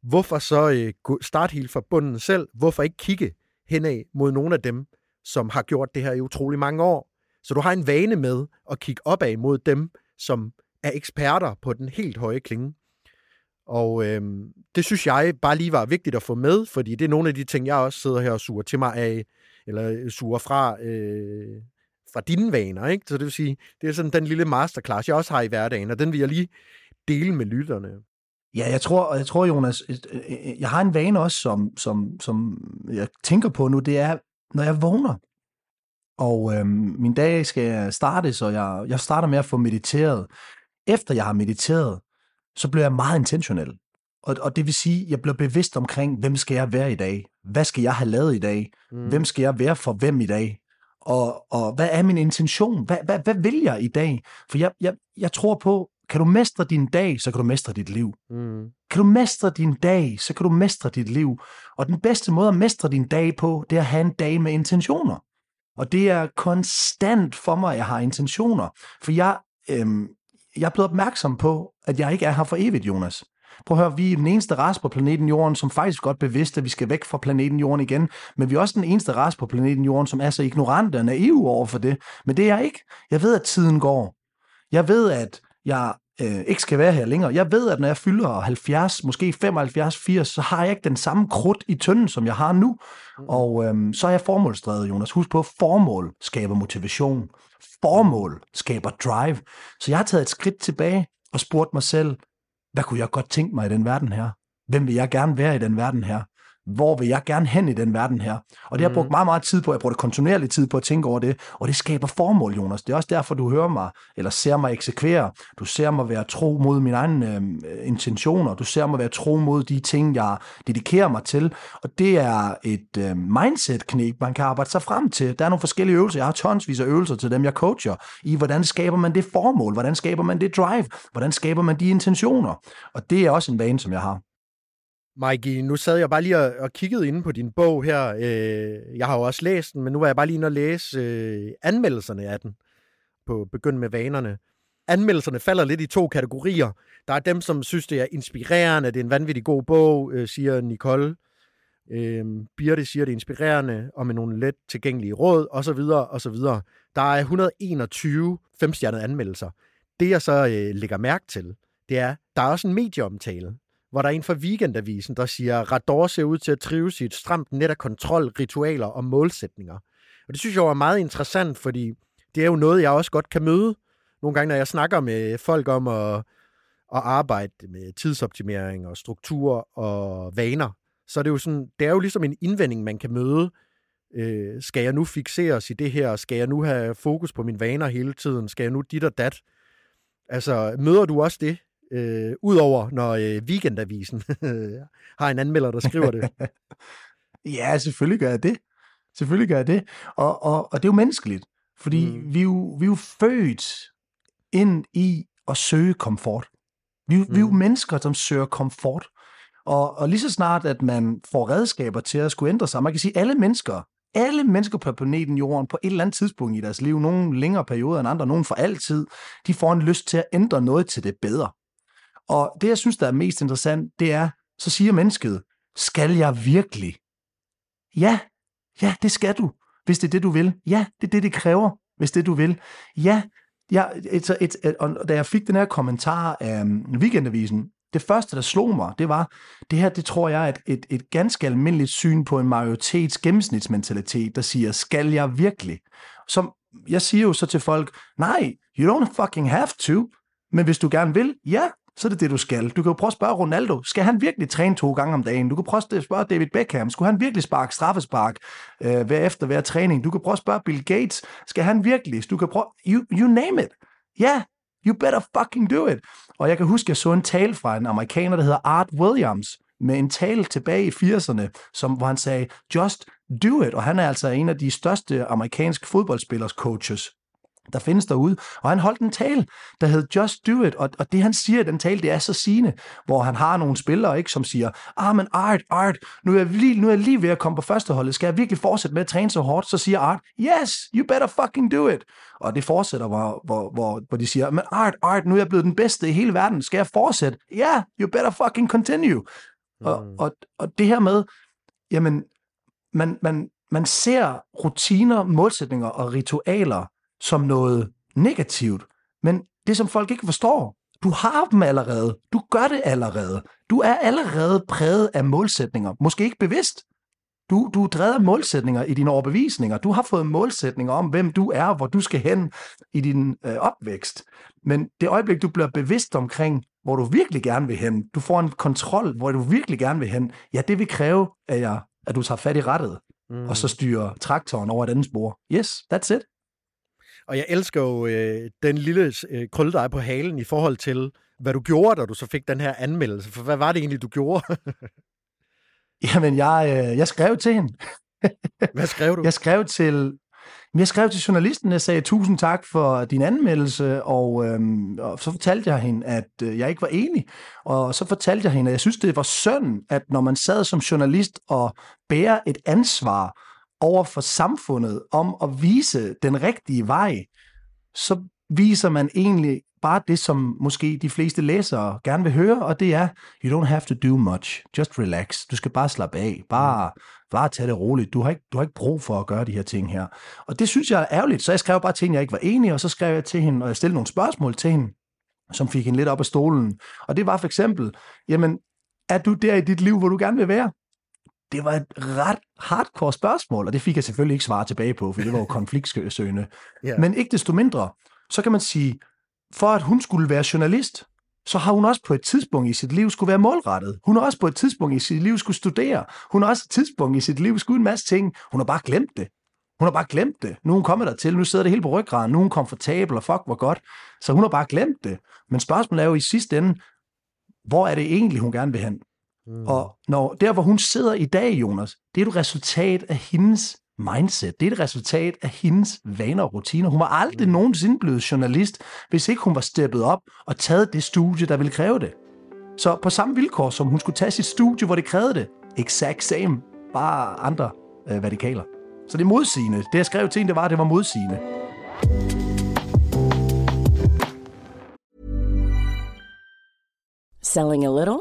hvorfor så øh, starte helt fra bunden selv? Hvorfor ikke kigge henad mod nogle af dem, som har gjort det her i utrolig mange år. Så du har en vane med at kigge opad mod dem, som er eksperter på den helt høje klinge. Og øh, det synes jeg bare lige var vigtigt at få med, fordi det er nogle af de ting, jeg også sidder her og suger til mig af, eller øh, suger fra, øh, fra dine vaner. Ikke? Så det vil sige, det er sådan den lille masterclass, jeg også har i hverdagen, og den vil jeg lige dele med lytterne. Ja, jeg tror, jeg tror, Jonas, jeg har en vane også, som, som, som jeg tænker på nu, det er, når jeg vågner, og øhm, min dag skal starte, så jeg, jeg starter med at få mediteret. Efter jeg har mediteret, så bliver jeg meget intentionel. Og, og det vil sige, jeg bliver bevidst omkring, hvem skal jeg være i dag? Hvad skal jeg have lavet i dag? Mm. Hvem skal jeg være for hvem i dag? Og, og hvad er min intention? Hvad, hvad, hvad vil jeg i dag? For jeg, jeg, jeg tror på, kan du mestre din dag, så kan du mestre dit liv. Mm. Kan du mestre din dag, så kan du mestre dit liv. Og den bedste måde at mestre din dag på, det er at have en dag med intentioner. Og det er konstant for mig, at jeg har intentioner. For jeg, øhm, jeg er blevet opmærksom på, at jeg ikke er her for evigt, Jonas. Prøv at høre, vi er den eneste race på planeten Jorden, som faktisk godt bevidst, at vi skal væk fra planeten Jorden igen. Men vi er også den eneste race på planeten Jorden, som er så ignorante og naive over for det. Men det er jeg ikke. Jeg ved, at tiden går. Jeg ved, at jeg øh, ikke skal være her længere. Jeg ved, at når jeg fylder 70, måske 75, 80, så har jeg ikke den samme krudt i tynden, som jeg har nu. Mm. Og øh, så er jeg formålsdrevet, Jonas. Husk på, formål skaber motivation. Formål skaber drive. Så jeg har taget et skridt tilbage og spurgt mig selv, hvad kunne jeg godt tænke mig i den verden her? Hvem vil jeg gerne være i den verden her? Hvor vil jeg gerne hen i den verden her? Og det har jeg brugt mm. meget, meget tid på. Jeg bruger det kontinuerligt tid på at tænke over det, og det skaber formål, Jonas. Det er også derfor, du hører mig, eller ser mig eksekvere. Du ser mig være tro mod mine egne øh, intentioner. Du ser mig være tro mod de ting, jeg dedikerer mig til. Og det er et øh, mindset-knæk, man kan arbejde sig frem til. Der er nogle forskellige øvelser. Jeg har tonsvis af øvelser til dem, jeg coacher, i hvordan skaber man det formål? Hvordan skaber man det drive? Hvordan skaber man de intentioner? Og det er også en vane, som jeg har. Mikey, nu sad jeg bare lige og, og kiggede inde på din bog her. Øh, jeg har jo også læst den, men nu var jeg bare lige inde og læse øh, anmeldelserne af den på Begynd med vanerne. Anmeldelserne falder lidt i to kategorier. Der er dem, som synes, det er inspirerende, det er en vanvittig god bog, øh, siger Nicole. Øh, Birte siger, det er inspirerende, og med nogle let tilgængelige råd, og så videre, og så videre. Der er 121 femstjernede anmeldelser. Det, jeg så øh, lægger mærke til, det er, der er også en medieomtale hvor der er en fra Weekendavisen, der siger, Rador ser ud til at trives i et stramt net af kontrol, ritualer og målsætninger. Og det synes jeg jo er meget interessant, fordi det er jo noget, jeg også godt kan møde. Nogle gange, når jeg snakker med folk om at, at arbejde med tidsoptimering og struktur og vaner, så det er jo sådan, det er jo ligesom en indvending, man kan møde. Øh, skal jeg nu fixeres i det her? Skal jeg nu have fokus på mine vaner hele tiden? Skal jeg nu dit og dat? Altså, møder du også det? Øh, Udover når øh, Weekendavisen har en anmelder, der skriver det. ja, selvfølgelig gør jeg det. Selvfølgelig gør jeg det. Og, og, og det er jo menneskeligt. Fordi mm. vi, er jo, vi er jo født ind i at søge komfort. Vi, mm. vi er jo mm. mennesker, som søger komfort. Og, og lige så snart, at man får redskaber til at skulle ændre sig, man kan sige, alle mennesker, alle mennesker på planeten Jorden på et eller andet tidspunkt i deres liv, nogle længere perioder end andre, nogen for altid, de får en lyst til at ændre noget til det bedre. Og det, jeg synes, der er mest interessant, det er, så siger mennesket, skal jeg virkelig? Ja, ja, det skal du, hvis det er det, du vil. Ja, det er det, det kræver, hvis det du vil. Ja, ja et, et, et, og da jeg fik den her kommentar af mm, Weekendavisen, det første, der slog mig, det var, det her, det tror jeg er et, et, et ganske almindeligt syn på en majoritets gennemsnitsmentalitet, der siger, skal jeg virkelig? Som jeg siger jo så til folk, nej, you don't fucking have to, men hvis du gerne vil, ja, så er det det, du skal. Du kan jo prøve at spørge Ronaldo, skal han virkelig træne to gange om dagen? Du kan prøve at spørge David Beckham, skulle han virkelig sparke straffespark øh, hver efter hver træning? Du kan prøve at spørge Bill Gates, skal han virkelig? Du kan prøve, you, you name it. Ja, yeah, you better fucking do it. Og jeg kan huske, jeg så en tale fra en amerikaner, der hedder Art Williams, med en tale tilbage i 80'erne, som, hvor han sagde, just do it. Og han er altså en af de største amerikanske fodboldspillers coaches der findes derude. Og han holdt en tale, der hed Just Do It, og, og det han siger i den tale, det er så sigende, hvor han har nogle spillere, ikke, som siger, ah, men Art, Art, nu er, jeg lige, nu er jeg lige ved at komme på førsteholdet, skal jeg virkelig fortsætte med at træne så hårdt? Så siger Art, yes, you better fucking do it. Og det fortsætter, hvor, hvor, hvor, hvor de siger, men Art, Art, nu er jeg blevet den bedste i hele verden, skal jeg fortsætte? Ja, yeah, you better fucking continue. Mm. Og, og, og det her med, jamen, man, man, man ser rutiner, målsætninger og ritualer som noget negativt. Men det, som folk ikke forstår, du har dem allerede. Du gør det allerede. Du er allerede præget af målsætninger. Måske ikke bevidst. Du, du er drevet af målsætninger i dine overbevisninger. Du har fået målsætninger om, hvem du er, hvor du skal hen i din øh, opvækst. Men det øjeblik, du bliver bevidst omkring, hvor du virkelig gerne vil hen, du får en kontrol, hvor du virkelig gerne vil hen, ja, det vil kræve, at, jeg, at du tager fat i rettet, mm. og så styrer traktoren over et andet spor. Yes, that's it. Og jeg elsker jo øh, den lille øh, krølledej på halen i forhold til, hvad du gjorde, da du så fik den her anmeldelse. For hvad var det egentlig, du gjorde? Jamen, jeg, øh, jeg skrev til hende. hvad skrev du? Jeg skrev til, jeg skrev til journalisten, jeg sagde tusind tak for din anmeldelse, og, øhm, og så fortalte jeg hende, at øh, jeg ikke var enig. Og så fortalte jeg hende, at jeg synes, det var synd, at når man sad som journalist og bærer et ansvar over for samfundet om at vise den rigtige vej, så viser man egentlig bare det, som måske de fleste læsere gerne vil høre, og det er, you don't have to do much, just relax. Du skal bare slappe af, bare, bare tage det roligt. Du har, ikke, du har ikke brug for at gøre de her ting her. Og det synes jeg er ærgerligt, så jeg skrev bare ting, jeg ikke var enig, og så skrev jeg til hende, og jeg stillede nogle spørgsmål til hende, som fik hende lidt op af stolen. Og det var for eksempel, jamen, er du der i dit liv, hvor du gerne vil være? Det var et ret hardcore spørgsmål, og det fik jeg selvfølgelig ikke svare tilbage på, for det var jo konfliktsøgende. yeah. Men ikke desto mindre, så kan man sige, for at hun skulle være journalist, så har hun også på et tidspunkt i sit liv skulle være målrettet. Hun har også på et tidspunkt i sit liv skulle studere. Hun har også et tidspunkt i sit liv skulle en masse ting. Hun har bare glemt det. Hun har bare glemt det. Nu er hun kommet der til. Nu sidder det helt på ryggraden. Nu er hun komfortabel, og fuck, hvor godt. Så hun har bare glemt det. Men spørgsmålet er jo i sidste ende, hvor er det egentlig, hun gerne vil hen? Mm. Og når, der, hvor hun sidder i dag, Jonas, det er et resultat af hendes mindset. Det er et resultat af hendes vaner og rutiner. Hun var aldrig mm. nogensinde blevet journalist, hvis ikke hun var steppet op og taget det studie, der ville kræve det. Så på samme vilkår, som hun skulle tage sit studie, hvor det krævede det. Exact same, bare andre øh, vertikaler. Så det er modsigende. Det jeg skrev til hende, det var, at det var modsigende. Selling a little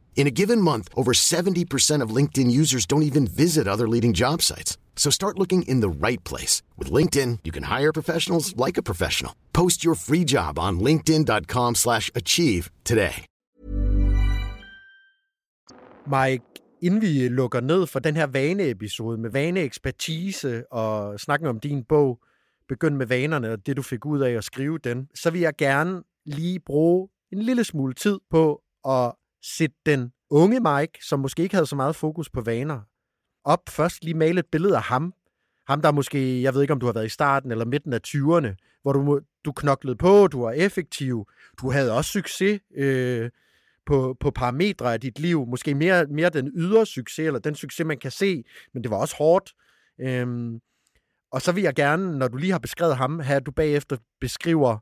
In a given month, over 70% of LinkedIn users don't even visit other leading job sites. So start looking in the right place. With LinkedIn, you can hire professionals like a professional. Post your free job on linkedin.com slash achieve today. Mike, inden vi lukker ned for den her vaneepisode med vaneekspertise og snakken om din bog, Begynd med vanerne og det, du fik ud af at skrive den, så vil jeg gerne lige bruge en lille smule tid på at sætte den unge Mike, som måske ikke havde så meget fokus på vaner, op. Først lige male et billede af ham. Ham, der måske, jeg ved ikke, om du har været i starten eller midten af 20'erne, hvor du, du knoklede på, du var effektiv, du havde også succes øh, på, på parametre af dit liv. Måske mere, mere den ydre succes, eller den succes, man kan se, men det var også hårdt. Øhm, og så vil jeg gerne, når du lige har beskrevet ham, have at du bagefter beskriver,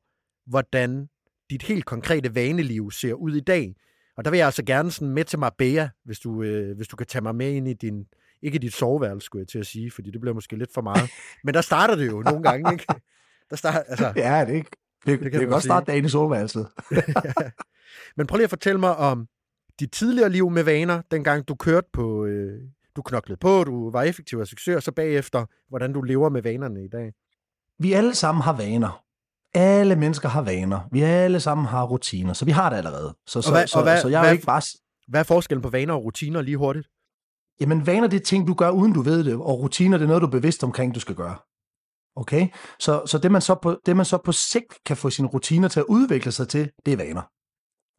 hvordan dit helt konkrete vaneliv ser ud i dag. Og der vil jeg altså gerne sådan med til Marbella, hvis du, øh, hvis du kan tage mig med ind i din, ikke dit soveværelse, skulle jeg til at sige, fordi det bliver måske lidt for meget. Men der starter det jo nogle gange, ikke? Der starter, altså, ja, det, ikke. det, det kan, det kan godt starte dagen i soveværelset. ja. Men prøv lige at fortælle mig om dit tidligere liv med vaner, dengang du kørte på, øh, du knoklede på, du var effektiv og succes, og så bagefter, hvordan du lever med vanerne i dag. Vi alle sammen har vaner. Alle mennesker har vaner. Vi alle sammen har rutiner, så vi har det allerede. Så, så, hvad, så, hvad, så jeg er hvad, ikke bare... Hvad er forskellen på vaner og rutiner lige hurtigt? Jamen, vaner det er ting, du gør, uden du ved det, og rutiner det er noget, du er bevidst omkring, du skal gøre. Okay? Så, så, det, man så på, det, man så på sigt kan få sine rutiner til at udvikle sig til, det er vaner.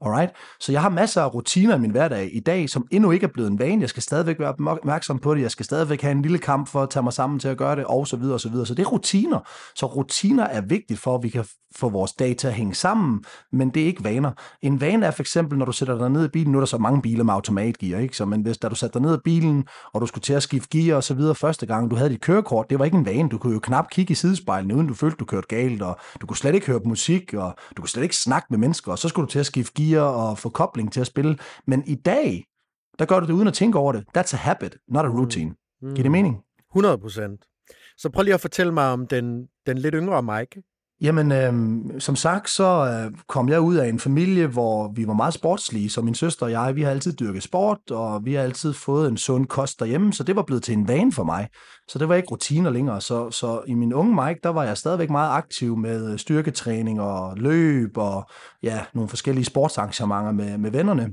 Alright? Så jeg har masser af rutiner i min hverdag i dag, som endnu ikke er blevet en vane. Jeg skal stadigvæk være opmærksom på det. Jeg skal stadigvæk have en lille kamp for at tage mig sammen til at gøre det, og så videre, og så videre. Så det er rutiner. Så rutiner er vigtigt for, at vi kan få vores dag til at hænge sammen, men det er ikke vaner. En vane er for eksempel, når du sætter dig ned i bilen, nu er der så mange biler med automatgear, ikke? Så, men hvis da du satte dig ned i bilen, og du skulle til at skifte gear og så videre første gang, du havde dit kørekort, det var ikke en vane. Du kunne jo knap kigge i sidespejlene, uden du følte, du kørte galt, og du kunne slet ikke høre musik, og du kunne slet ikke snakke med mennesker, og så skulle du til at skifte gear og få kobling til at spille. Men i dag, der gør du det uden at tænke over det. That's a habit, not a routine. Mm. Giver det mening? 100 procent. Så prøv lige at fortælle mig om den, den lidt yngre Mike. Jamen, øh, som sagt, så øh, kom jeg ud af en familie, hvor vi var meget sportslige, så min søster og jeg, vi har altid dyrket sport, og vi har altid fået en sund kost derhjemme, så det var blevet til en vane for mig. Så det var ikke rutiner længere. Så, så i min unge Mike, der var jeg stadigvæk meget aktiv med øh, styrketræning og løb og ja, nogle forskellige sportsarrangementer med, med vennerne.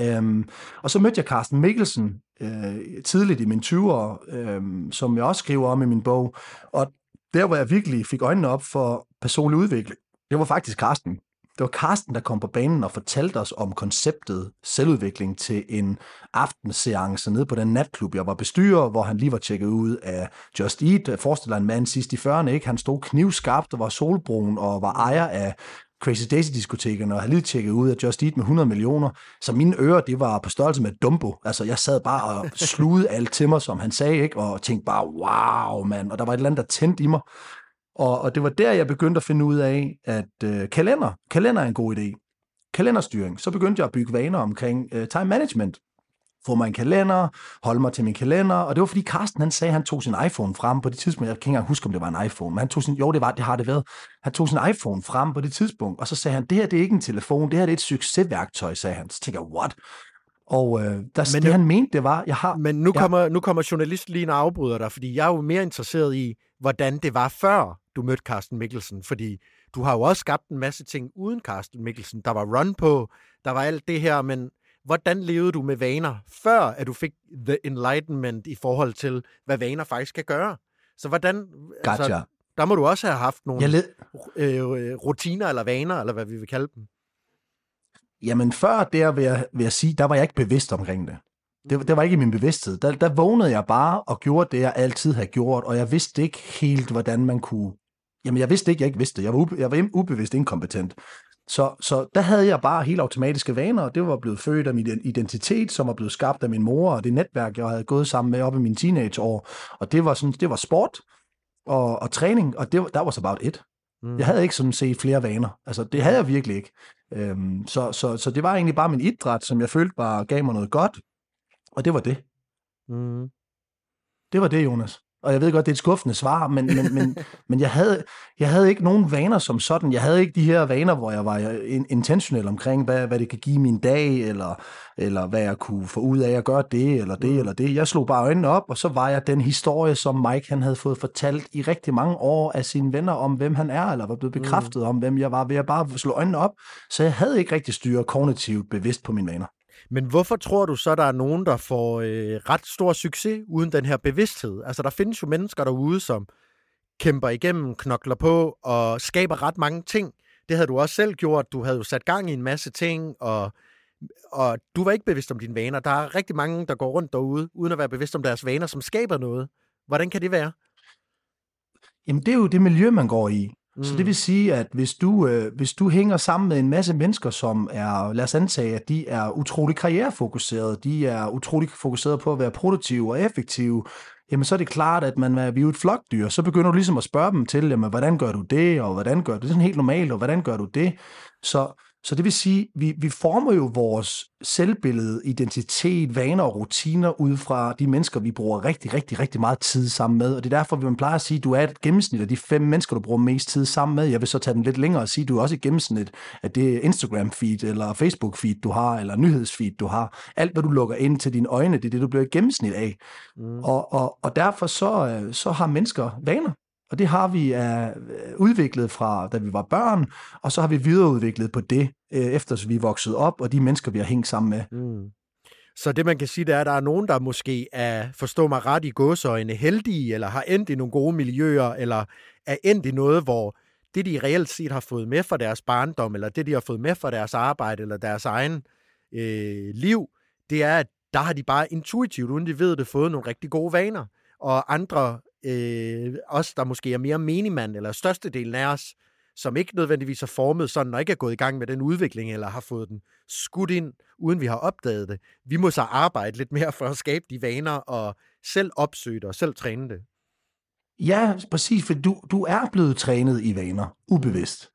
Øhm, og så mødte jeg Carsten Mikkelsen øh, tidligt i mine 20'ere, øh, som jeg også skriver om i min bog. Og der, hvor jeg virkelig fik øjnene op for personlig udvikling, det var faktisk Carsten. Det var Carsten, der kom på banen og fortalte os om konceptet selvudvikling til en aftenseance nede på den natklub, jeg var bestyrer, hvor han lige var tjekket ud af Just Eat. Jeg forestiller en mand sidst i 40'erne, ikke? Han stod knivskarpt og var solbrun og var ejer af Crazy Daisy-diskotekerne, og havde lige tjekket ud af Just Eat med 100 millioner. Så mine ører, det var på størrelse med Dumbo. Altså, jeg sad bare og slugede alt til mig, som han sagde, ikke? og tænkte bare, wow, mand. Og der var et eller andet, der tændte i mig. Og, og det var der, jeg begyndte at finde ud af, at øh, kalender, kalender er en god idé. Kalenderstyring. Så begyndte jeg at bygge vaner omkring øh, time management få mig en kalender, holde mig til min kalender, og det var fordi Carsten han sagde, at han tog sin iPhone frem på det tidspunkt, jeg kan ikke engang huske, om det var en iPhone, men han tog sin, jo det var, det har det været, han tog sin iPhone frem på det tidspunkt, og så sagde han, det her det er ikke en telefon, det her det er et succesværktøj, sagde han. Så tænkte jeg, what? Og øh, der, men det, nu, han mente, det var, jeg har... Men nu, ja. kommer, nu kommer journalisten lige og afbryder dig, fordi jeg er jo mere interesseret i, hvordan det var før du mødte Carsten Mikkelsen, fordi du har jo også skabt en masse ting uden Carsten Mikkelsen. Der var run på, der var alt det her, men hvordan levede du med vaner, før at du fik the enlightenment i forhold til, hvad vaner faktisk kan gøre? Så hvordan... Gotcha. Altså, der må du også have haft nogle Jeg led... øh, rutiner eller vaner, eller hvad vi vil kalde dem. Jamen før der vil jeg, vil jeg sige, der var jeg ikke bevidst omkring det. Det, det var ikke i min bevidsthed. Der, der vågnede jeg bare og gjorde det, jeg altid har gjort, og jeg vidste ikke helt, hvordan man kunne... Jamen, jeg vidste ikke, jeg ikke vidste. Jeg var, ube, jeg var ubevidst inkompetent. Så, så der havde jeg bare helt automatiske vaner, og det var blevet født af min identitet, som var blevet skabt af min mor, og det netværk, jeg havde gået sammen med op i mine teenageår. Og det var, sådan, det var sport og, og træning, og det, der var så about it. Mm. Jeg havde ikke sådan set flere vaner. Altså, det havde jeg virkelig ikke. Øhm, så, så, så det var egentlig bare min idræt, som jeg følte bare gav mig noget godt, og det var det. Mm. Det var det, Jonas. Og jeg ved godt, det er et skuffende svar, men, men, men, men jeg, havde, jeg havde ikke nogen vaner som sådan. Jeg havde ikke de her vaner, hvor jeg var intentionel omkring, hvad, hvad det kan give min dag, eller, eller hvad jeg kunne få ud af at gøre det, eller det, mm. eller det. Jeg slog bare øjnene op, og så var jeg den historie, som Mike han havde fået fortalt i rigtig mange år af sine venner om, hvem han er, eller var blevet mm. bekræftet mm. om, hvem jeg var, ved at bare slå øjnene op. Så jeg havde ikke rigtig styret kognitivt bevidst på mine vaner. Men hvorfor tror du så, der er nogen, der får øh, ret stor succes uden den her bevidsthed? Altså, der findes jo mennesker derude, som kæmper igennem, knokler på og skaber ret mange ting. Det havde du også selv gjort. Du havde jo sat gang i en masse ting, og, og du var ikke bevidst om dine vaner. Der er rigtig mange, der går rundt derude, uden at være bevidst om deres vaner, som skaber noget. Hvordan kan det være? Jamen, det er jo det miljø, man går i. Mm. Så det vil sige, at hvis du, øh, hvis du hænger sammen med en masse mennesker, som er, lad os antage, at de er utrolig karrierefokuserede, de er utrolig fokuseret på at være produktive og effektive, jamen så er det klart, at man er, vi er et flokdyr. Så begynder du ligesom at spørge dem til, jamen, hvordan gør du det, og hvordan gør du det? Det er sådan helt normalt, og hvordan gør du det? Så, så det vil sige, vi, vi former jo vores selvbillede, identitet, vaner og rutiner ud fra de mennesker, vi bruger rigtig, rigtig, rigtig meget tid sammen med. Og det er derfor, vi man plejer at sige, at du er et gennemsnit af de fem mennesker, du bruger mest tid sammen med. Jeg vil så tage den lidt længere og sige, at du er også et gennemsnit af det Instagram-feed, eller Facebook-feed, du har, eller nyhedsfeed, du har. Alt, hvad du lukker ind til dine øjne, det er det, du bliver et gennemsnit af. Mm. Og, og, og derfor så, øh, så har mennesker vaner. Og det har vi uh, udviklet fra, da vi var børn, og så har vi videreudviklet på det, uh, efter vi er vokset op, og de mennesker, vi har hængt sammen med. Mm. Så det, man kan sige, det er, at der er nogen, der måske er, forstå mig ret, i gåsøjne heldige, eller har endt i nogle gode miljøer, eller er endt i noget, hvor det, de reelt set har fået med fra deres barndom, eller det, de har fået med fra deres arbejde, eller deres egen øh, liv, det er, at der har de bare intuitivt, uden de ved det, fået nogle rigtig gode vaner. Og andre øh, os, der måske er mere menigmand, eller størstedelen af os, som ikke nødvendigvis er formet sådan, og ikke er gået i gang med den udvikling, eller har fået den skudt ind, uden vi har opdaget det. Vi må så arbejde lidt mere for at skabe de vaner, og selv opsøge det, og selv træne det. Ja, præcis, for du, du er blevet trænet i vaner, ubevidst.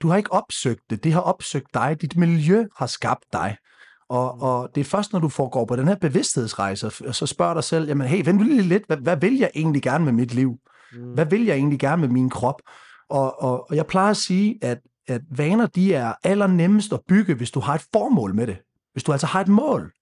Du har ikke opsøgt det, det har opsøgt dig, dit miljø har skabt dig. Og, mm. og det er først, når du får går på den her bevidsthedsrejse, og så spørger dig selv, jamen hey, vent lige lidt, hvad, hvad vil jeg egentlig gerne med mit liv? Mm. Hvad vil jeg egentlig gerne med min krop? Og, og, og jeg plejer at sige, at, at vaner, de er allernemmest at bygge, hvis du har et formål med det. Hvis du altså har et mål.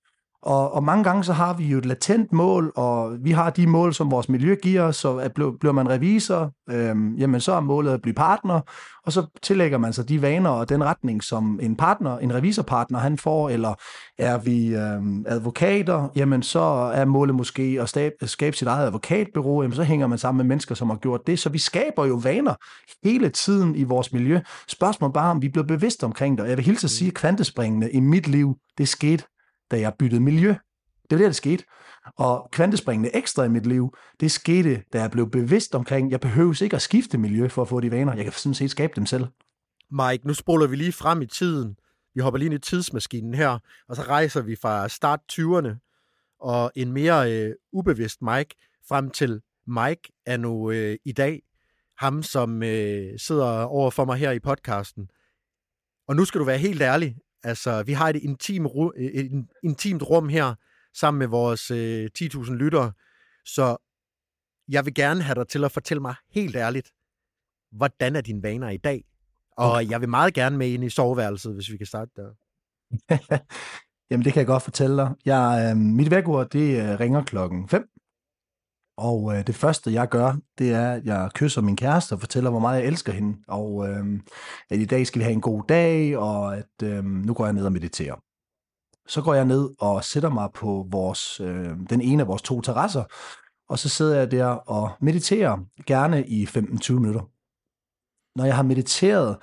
Og, og mange gange så har vi jo et latent mål, og vi har de mål, som vores miljø giver os, så at bliver man revisor, øhm, jamen så er målet at blive partner, og så tillægger man sig de vaner og den retning, som en partner, en revisorpartner, han får, eller er vi øhm, advokater, jamen så er målet måske at stab, skabe sit eget advokatbyrå, jamen så hænger man sammen med mennesker, som har gjort det, så vi skaber jo vaner hele tiden i vores miljø. Spørgsmålet bare, om vi bliver bevidste omkring det, og jeg vil hilse at sige, at kvantespringene i mit liv, det skete da jeg byttede miljø. Det var det, der skete. Og kvantespringende ekstra i mit liv, det skete, da jeg blev bevidst omkring, jeg behøver ikke at skifte miljø for at få de vaner. Jeg kan sådan set skabe dem selv. Mike, nu spoler vi lige frem i tiden. Vi hopper lige ind i tidsmaskinen her, og så rejser vi fra start 20'erne og en mere øh, ubevidst Mike frem til Mike er nu øh, i dag. Ham, som øh, sidder over for mig her i podcasten. Og nu skal du være helt ærlig. Altså, vi har et, intim, et intimt rum her, sammen med vores øh, 10.000 lyttere, så jeg vil gerne have dig til at fortælle mig helt ærligt, hvordan er dine vaner i dag? Og okay. jeg vil meget gerne med ind i soveværelset, hvis vi kan starte der. Jamen, det kan jeg godt fortælle dig. Jeg, øh, mit vækord, det øh, ringer klokken 5 og øh, det første, jeg gør, det er, at jeg kysser min kæreste og fortæller, hvor meget jeg elsker hende. Og øh, at i dag skal vi have en god dag, og at øh, nu går jeg ned og mediterer. så går jeg ned og sætter mig på vores, øh, den ene af vores to terrasser, og så sidder jeg der og mediterer, gerne i 15-20 minutter. Når jeg har mediteret,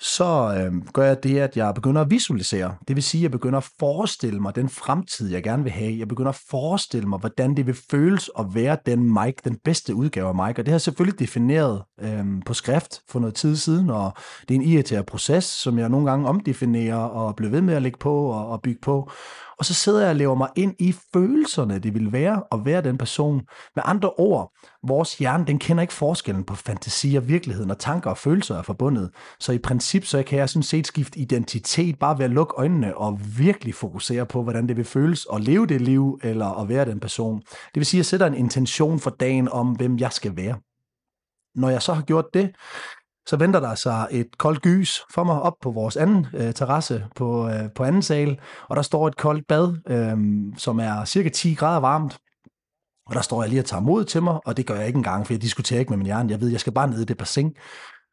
så øh, gør jeg det, at jeg begynder at visualisere. Det vil sige, at jeg begynder at forestille mig den fremtid, jeg gerne vil have. Jeg begynder at forestille mig, hvordan det vil føles at være den Mike, den bedste udgave af Mike. Og det har jeg selvfølgelig defineret øh, på skrift for noget tid siden, og det er en irriterende proces, som jeg nogle gange omdefinerer og bliver ved med at lægge på og, og bygge på. Og så sidder jeg og lever mig ind i følelserne, det vil være at være den person. Med andre ord, vores hjerne, den kender ikke forskellen på fantasi og virkelighed, når tanker og følelser er forbundet. Så i princip, så kan jeg sådan set skifte identitet bare ved at lukke øjnene og virkelig fokusere på, hvordan det vil føles at leve det liv, eller at være den person. Det vil sige, at jeg sætter en intention for dagen om, hvem jeg skal være. Når jeg så har gjort det, så venter der sig et koldt gys for mig op på vores anden øh, terrasse på, øh, på anden sal, og der står et koldt bad, øh, som er cirka 10 grader varmt. Og der står jeg lige og tager mod til mig, og det gør jeg ikke engang, for jeg diskuterer ikke med min hjerne. Jeg ved, jeg skal bare ned i det bassin.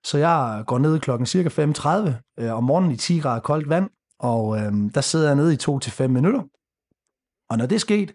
Så jeg går ned klokken cirka 5.30 øh, om morgenen i 10 grader koldt vand, og øh, der sidder jeg nede i 2-5 minutter. Og når det er sket,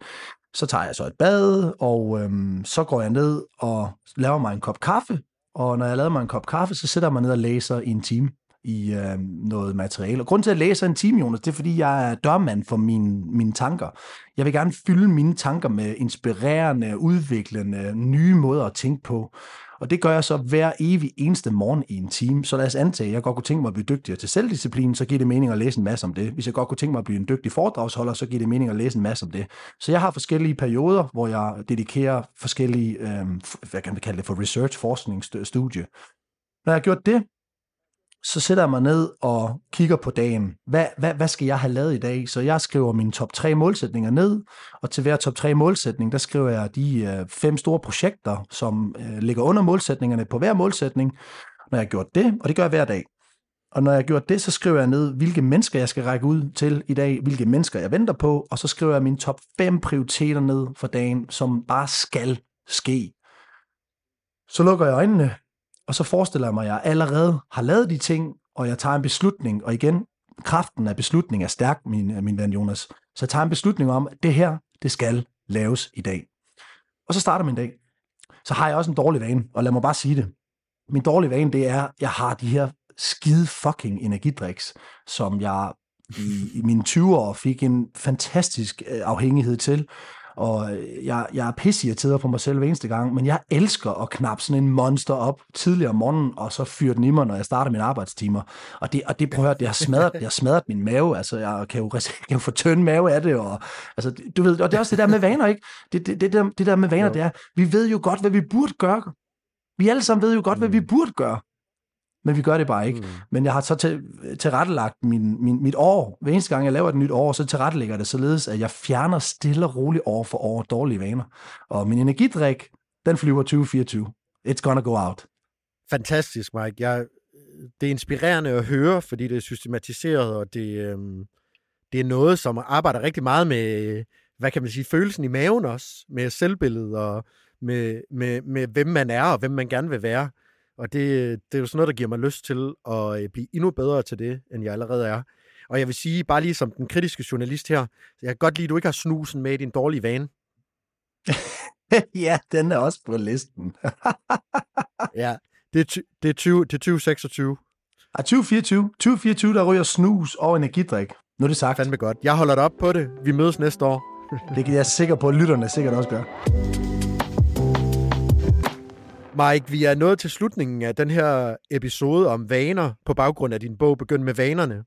så tager jeg så et bad, og øh, så går jeg ned og laver mig en kop kaffe, og når jeg lavede mig en kop kaffe, så sætter jeg mig ned og læser i en time i øh, noget materiale. Og grunden til, at jeg læser en time, Jonas, det er, fordi jeg er dørmand for mine, mine tanker. Jeg vil gerne fylde mine tanker med inspirerende, udviklende, nye måder at tænke på. Og det gør jeg så hver evig eneste morgen i en time. Så lad os antage, at jeg godt kunne tænke mig at blive dygtigere til selvdisciplin, så giver det mening at læse en masse om det. Hvis jeg godt kunne tænke mig at blive en dygtig foredragsholder, så giver det mening at læse en masse om det. Så jeg har forskellige perioder, hvor jeg dedikerer forskellige, øh, hvad kan man kalde det for research, forskningsstudie. Når jeg har gjort det, så sætter jeg mig ned og kigger på dagen. Hvad, hvad, hvad skal jeg have lavet i dag? Så jeg skriver mine top 3 målsætninger ned, og til hver top 3 målsætning, der skriver jeg de øh, fem store projekter, som øh, ligger under målsætningerne på hver målsætning. Når jeg har gjort det, og det gør jeg hver dag. Og når jeg har gjort det, så skriver jeg ned, hvilke mennesker jeg skal række ud til i dag, hvilke mennesker jeg venter på, og så skriver jeg mine top 5 prioriteter ned for dagen, som bare skal ske. Så lukker jeg øjnene, og så forestiller jeg mig, at jeg allerede har lavet de ting, og jeg tager en beslutning, og igen, kraften af beslutning er stærk, min, min ven Jonas. Så jeg tager en beslutning om, at det her, det skal laves i dag. Og så starter min dag. Så har jeg også en dårlig vane, og lad mig bare sige det. Min dårlige vane, det er, at jeg har de her skide fucking energidriks, som jeg i, i mine 20 år fik en fantastisk øh, afhængighed til. Og jeg, jeg er pissirriteret på mig selv hver eneste gang, men jeg elsker at knappe sådan en monster op tidligere om morgenen, og så fyre den i mig, når jeg starter mine arbejdstimer. Og det, og det prøver det har smadret, det har smadret min mave, altså jeg kan jo, jeg kan jo få tynd mave af det, og, altså, du ved, og det er også det der med vaner, ikke? Det, det, det, der, det der med vaner, jo. det er, vi ved jo godt, hvad vi burde gøre. Vi alle sammen ved jo godt, hvad vi mm. burde gøre men vi gør det bare ikke. Mm. Men jeg har så til, tilrettelagt min, min, mit år. Hver eneste gang, jeg laver et nyt år, så tilrettelægger det således, at jeg fjerner stille og roligt år for år dårlige vaner. Og min energidrik, den flyver 2024. It's gonna go out. Fantastisk, Mike. Jeg, det er inspirerende at høre, fordi det er systematiseret, og det, øhm, det er noget, som arbejder rigtig meget med, hvad kan man sige, følelsen i maven også, med selvbilledet og med, med, med hvem man er og hvem man gerne vil være. Og det, det er jo sådan noget, der giver mig lyst til at øh, blive endnu bedre til det, end jeg allerede er. Og jeg vil sige, bare lige som den kritiske journalist her, jeg kan godt lide, at du ikke har snusen med i din dårlige vane. ja, den er også på listen. ja, det er, det er, 20, det er 2026. Ah, 2024. 2024, der ryger snus og energidrik. Nu er det sagt. Fandme godt. Jeg holder dig op på det. Vi mødes næste år. det kan jeg sikker på, at lytterne sikkert også gør. Mike, vi er nået til slutningen af den her episode om vaner på baggrund af din bog Begynd med vanerne,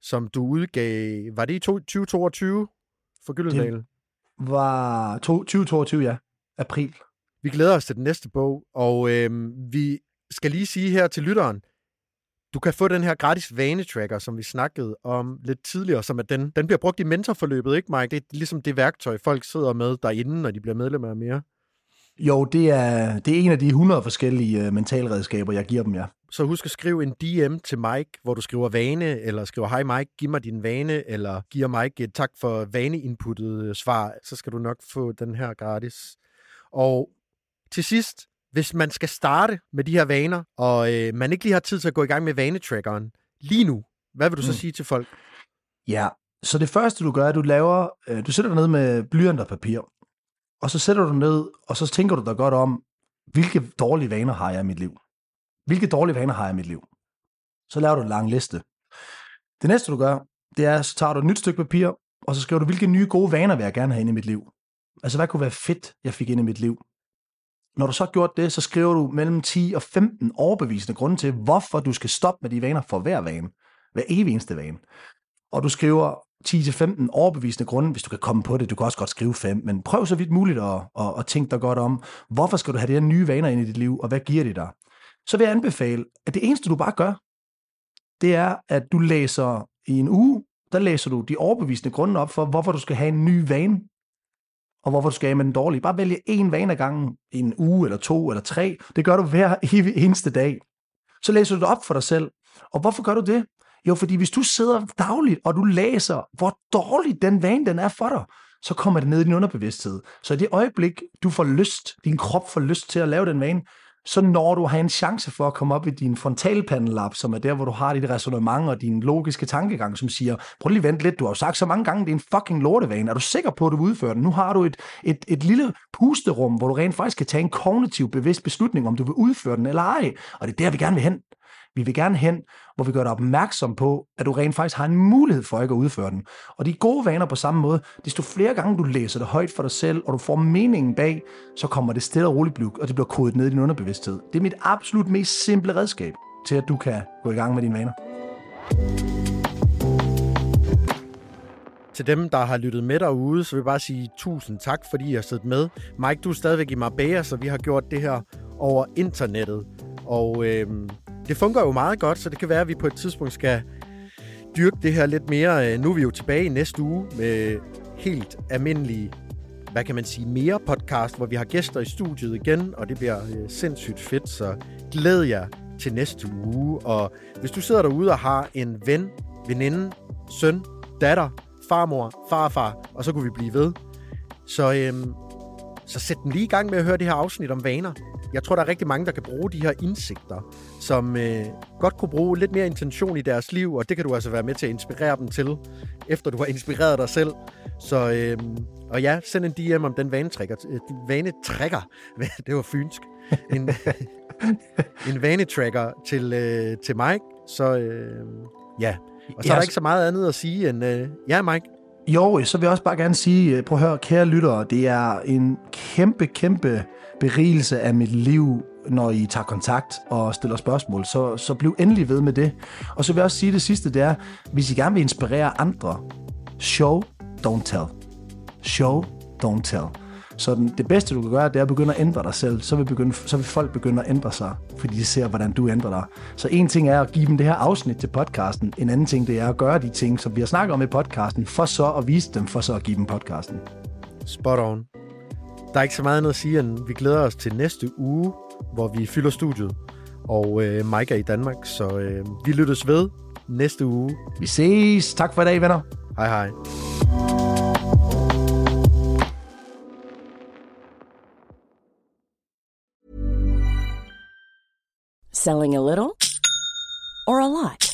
som du udgav, var det i 2022 for Gyldendal? Det var 2022, ja. April. Vi glæder os til den næste bog, og øh, vi skal lige sige her til lytteren, du kan få den her gratis vanetracker, som vi snakkede om lidt tidligere, som at den, den bliver brugt i mentorforløbet, ikke Mike? Det er ligesom det værktøj, folk sidder med derinde, når de bliver medlemmer af mere. Jo, det er, det er en af de 100 forskellige uh, mentalredskaber, jeg giver dem, ja. Så husk at skrive en DM til Mike, hvor du skriver vane, eller skriver, hej Mike, giv mig din vane, eller giver Mike et tak for vaneinputtet øh, svar, så skal du nok få den her gratis. Og til sidst, hvis man skal starte med de her vaner, og øh, man ikke lige har tid til at gå i gang med vanetrackeren lige nu, hvad vil du så mm. sige til folk? Ja, Så det første, du gør, er, at du laver, øh, du sætter dig ned med blyant og papir, og så sætter du ned, og så tænker du dig godt om, hvilke dårlige vaner har jeg i mit liv? Hvilke dårlige vaner har jeg i mit liv? Så laver du en lang liste. Det næste, du gør, det er, så tager du et nyt stykke papir, og så skriver du, hvilke nye gode vaner vil jeg gerne have ind i mit liv? Altså, hvad kunne være fedt, jeg fik ind i mit liv? Når du så har gjort det, så skriver du mellem 10 og 15 overbevisende grunde til, hvorfor du skal stoppe med de vaner for hver vane. Hver evig eneste vane. Og du skriver 10-15 overbevisende grunde, hvis du kan komme på det. Du kan også godt skrive 5, men prøv så vidt muligt at, at, at tænke dig godt om, hvorfor skal du have de her nye vaner ind i dit liv, og hvad giver det dig? Så vil jeg anbefale, at det eneste, du bare gør, det er, at du læser i en uge, der læser du de overbevisende grunde op for, hvorfor du skal have en ny vane, og hvorfor du skal have med den dårlige. Bare vælge en vane ad gangen, en uge, eller to, eller tre. Det gør du hver eneste dag. Så læser du det op for dig selv. Og hvorfor gør du det? Jo, fordi hvis du sidder dagligt, og du læser, hvor dårlig den vane den er for dig, så kommer det ned i din underbevidsthed. Så i det øjeblik, du får lyst, din krop får lyst til at lave den vane, så når du har en chance for at komme op i din frontalpandelap, som er der, hvor du har dit resonemang og din logiske tankegang, som siger, prøv lige vent lidt, du har jo sagt så mange gange, det er en fucking lortevane. Er du sikker på, at du udfører den? Nu har du et, et, et lille pusterum, hvor du rent faktisk kan tage en kognitiv bevidst beslutning, om du vil udføre den eller ej. Og det er der, vi gerne vil hen. Vi vil gerne hen, hvor vi gør dig opmærksom på, at du rent faktisk har en mulighed for ikke at udføre den. Og de gode vaner på samme måde, desto flere gange du læser det højt for dig selv, og du får meningen bag, så kommer det stille og roligt, og det bliver kodet ned i din underbevidsthed. Det er mit absolut mest simple redskab til, at du kan gå i gang med dine vaner. Til dem, der har lyttet med derude, så vil jeg bare sige tusind tak, fordi I har siddet med. Mike, du er stadigvæk i Marbella, så vi har gjort det her over internettet. Og øh, det fungerer jo meget godt, så det kan være, at vi på et tidspunkt skal dyrke det her lidt mere. Øh, nu er vi jo tilbage i næste uge med helt almindelige, hvad kan man sige, mere podcast, hvor vi har gæster i studiet igen, og det bliver øh, sindssygt fedt, så glæd jer til næste uge. Og hvis du sidder derude og har en ven, veninde, søn, datter, farmor, farfar, og så kunne vi blive ved, så, øhm, så sæt dem lige i gang med at høre det her afsnit om vaner. Jeg tror, der er rigtig mange, der kan bruge de her indsigter, som øh, godt kunne bruge lidt mere intention i deres liv, og det kan du altså være med til at inspirere dem til, efter du har inspireret dig selv. Så, øh, og ja, send en DM om den vanetrækker. Øh, vanetrækker, det var fynsk. En, en vanetracker til, øh, til Mike, så øh, ja. Og så er der ikke så meget andet at sige end, øh, ja Mike, jo, så vil jeg også bare gerne sige, prøv at høre, kære lyttere, det er en kæmpe, kæmpe berigelse af mit liv, når I tager kontakt og stiller spørgsmål, så, så bliv endelig ved med det. Og så vil jeg også sige det sidste, det er, hvis I gerne vil inspirere andre, show, don't tell. Show, don't tell. Så den, det bedste, du kan gøre, det er at begynde at ændre dig selv. Så vil, begynde, så vil folk begynde at ændre sig, fordi de ser, hvordan du ændrer dig. Så en ting er at give dem det her afsnit til podcasten. En anden ting, det er at gøre de ting, som vi har snakket om i podcasten, for så at vise dem, for så at give dem podcasten. Spot on. Der er ikke så meget andet at sige, end vi glæder os til næste uge, hvor vi fylder studiet. Og øh, Mike er i Danmark, så øh, vi lyttes ved næste uge. Vi ses. Tak for i dag, venner. Hej hej. Selling a little or a lot?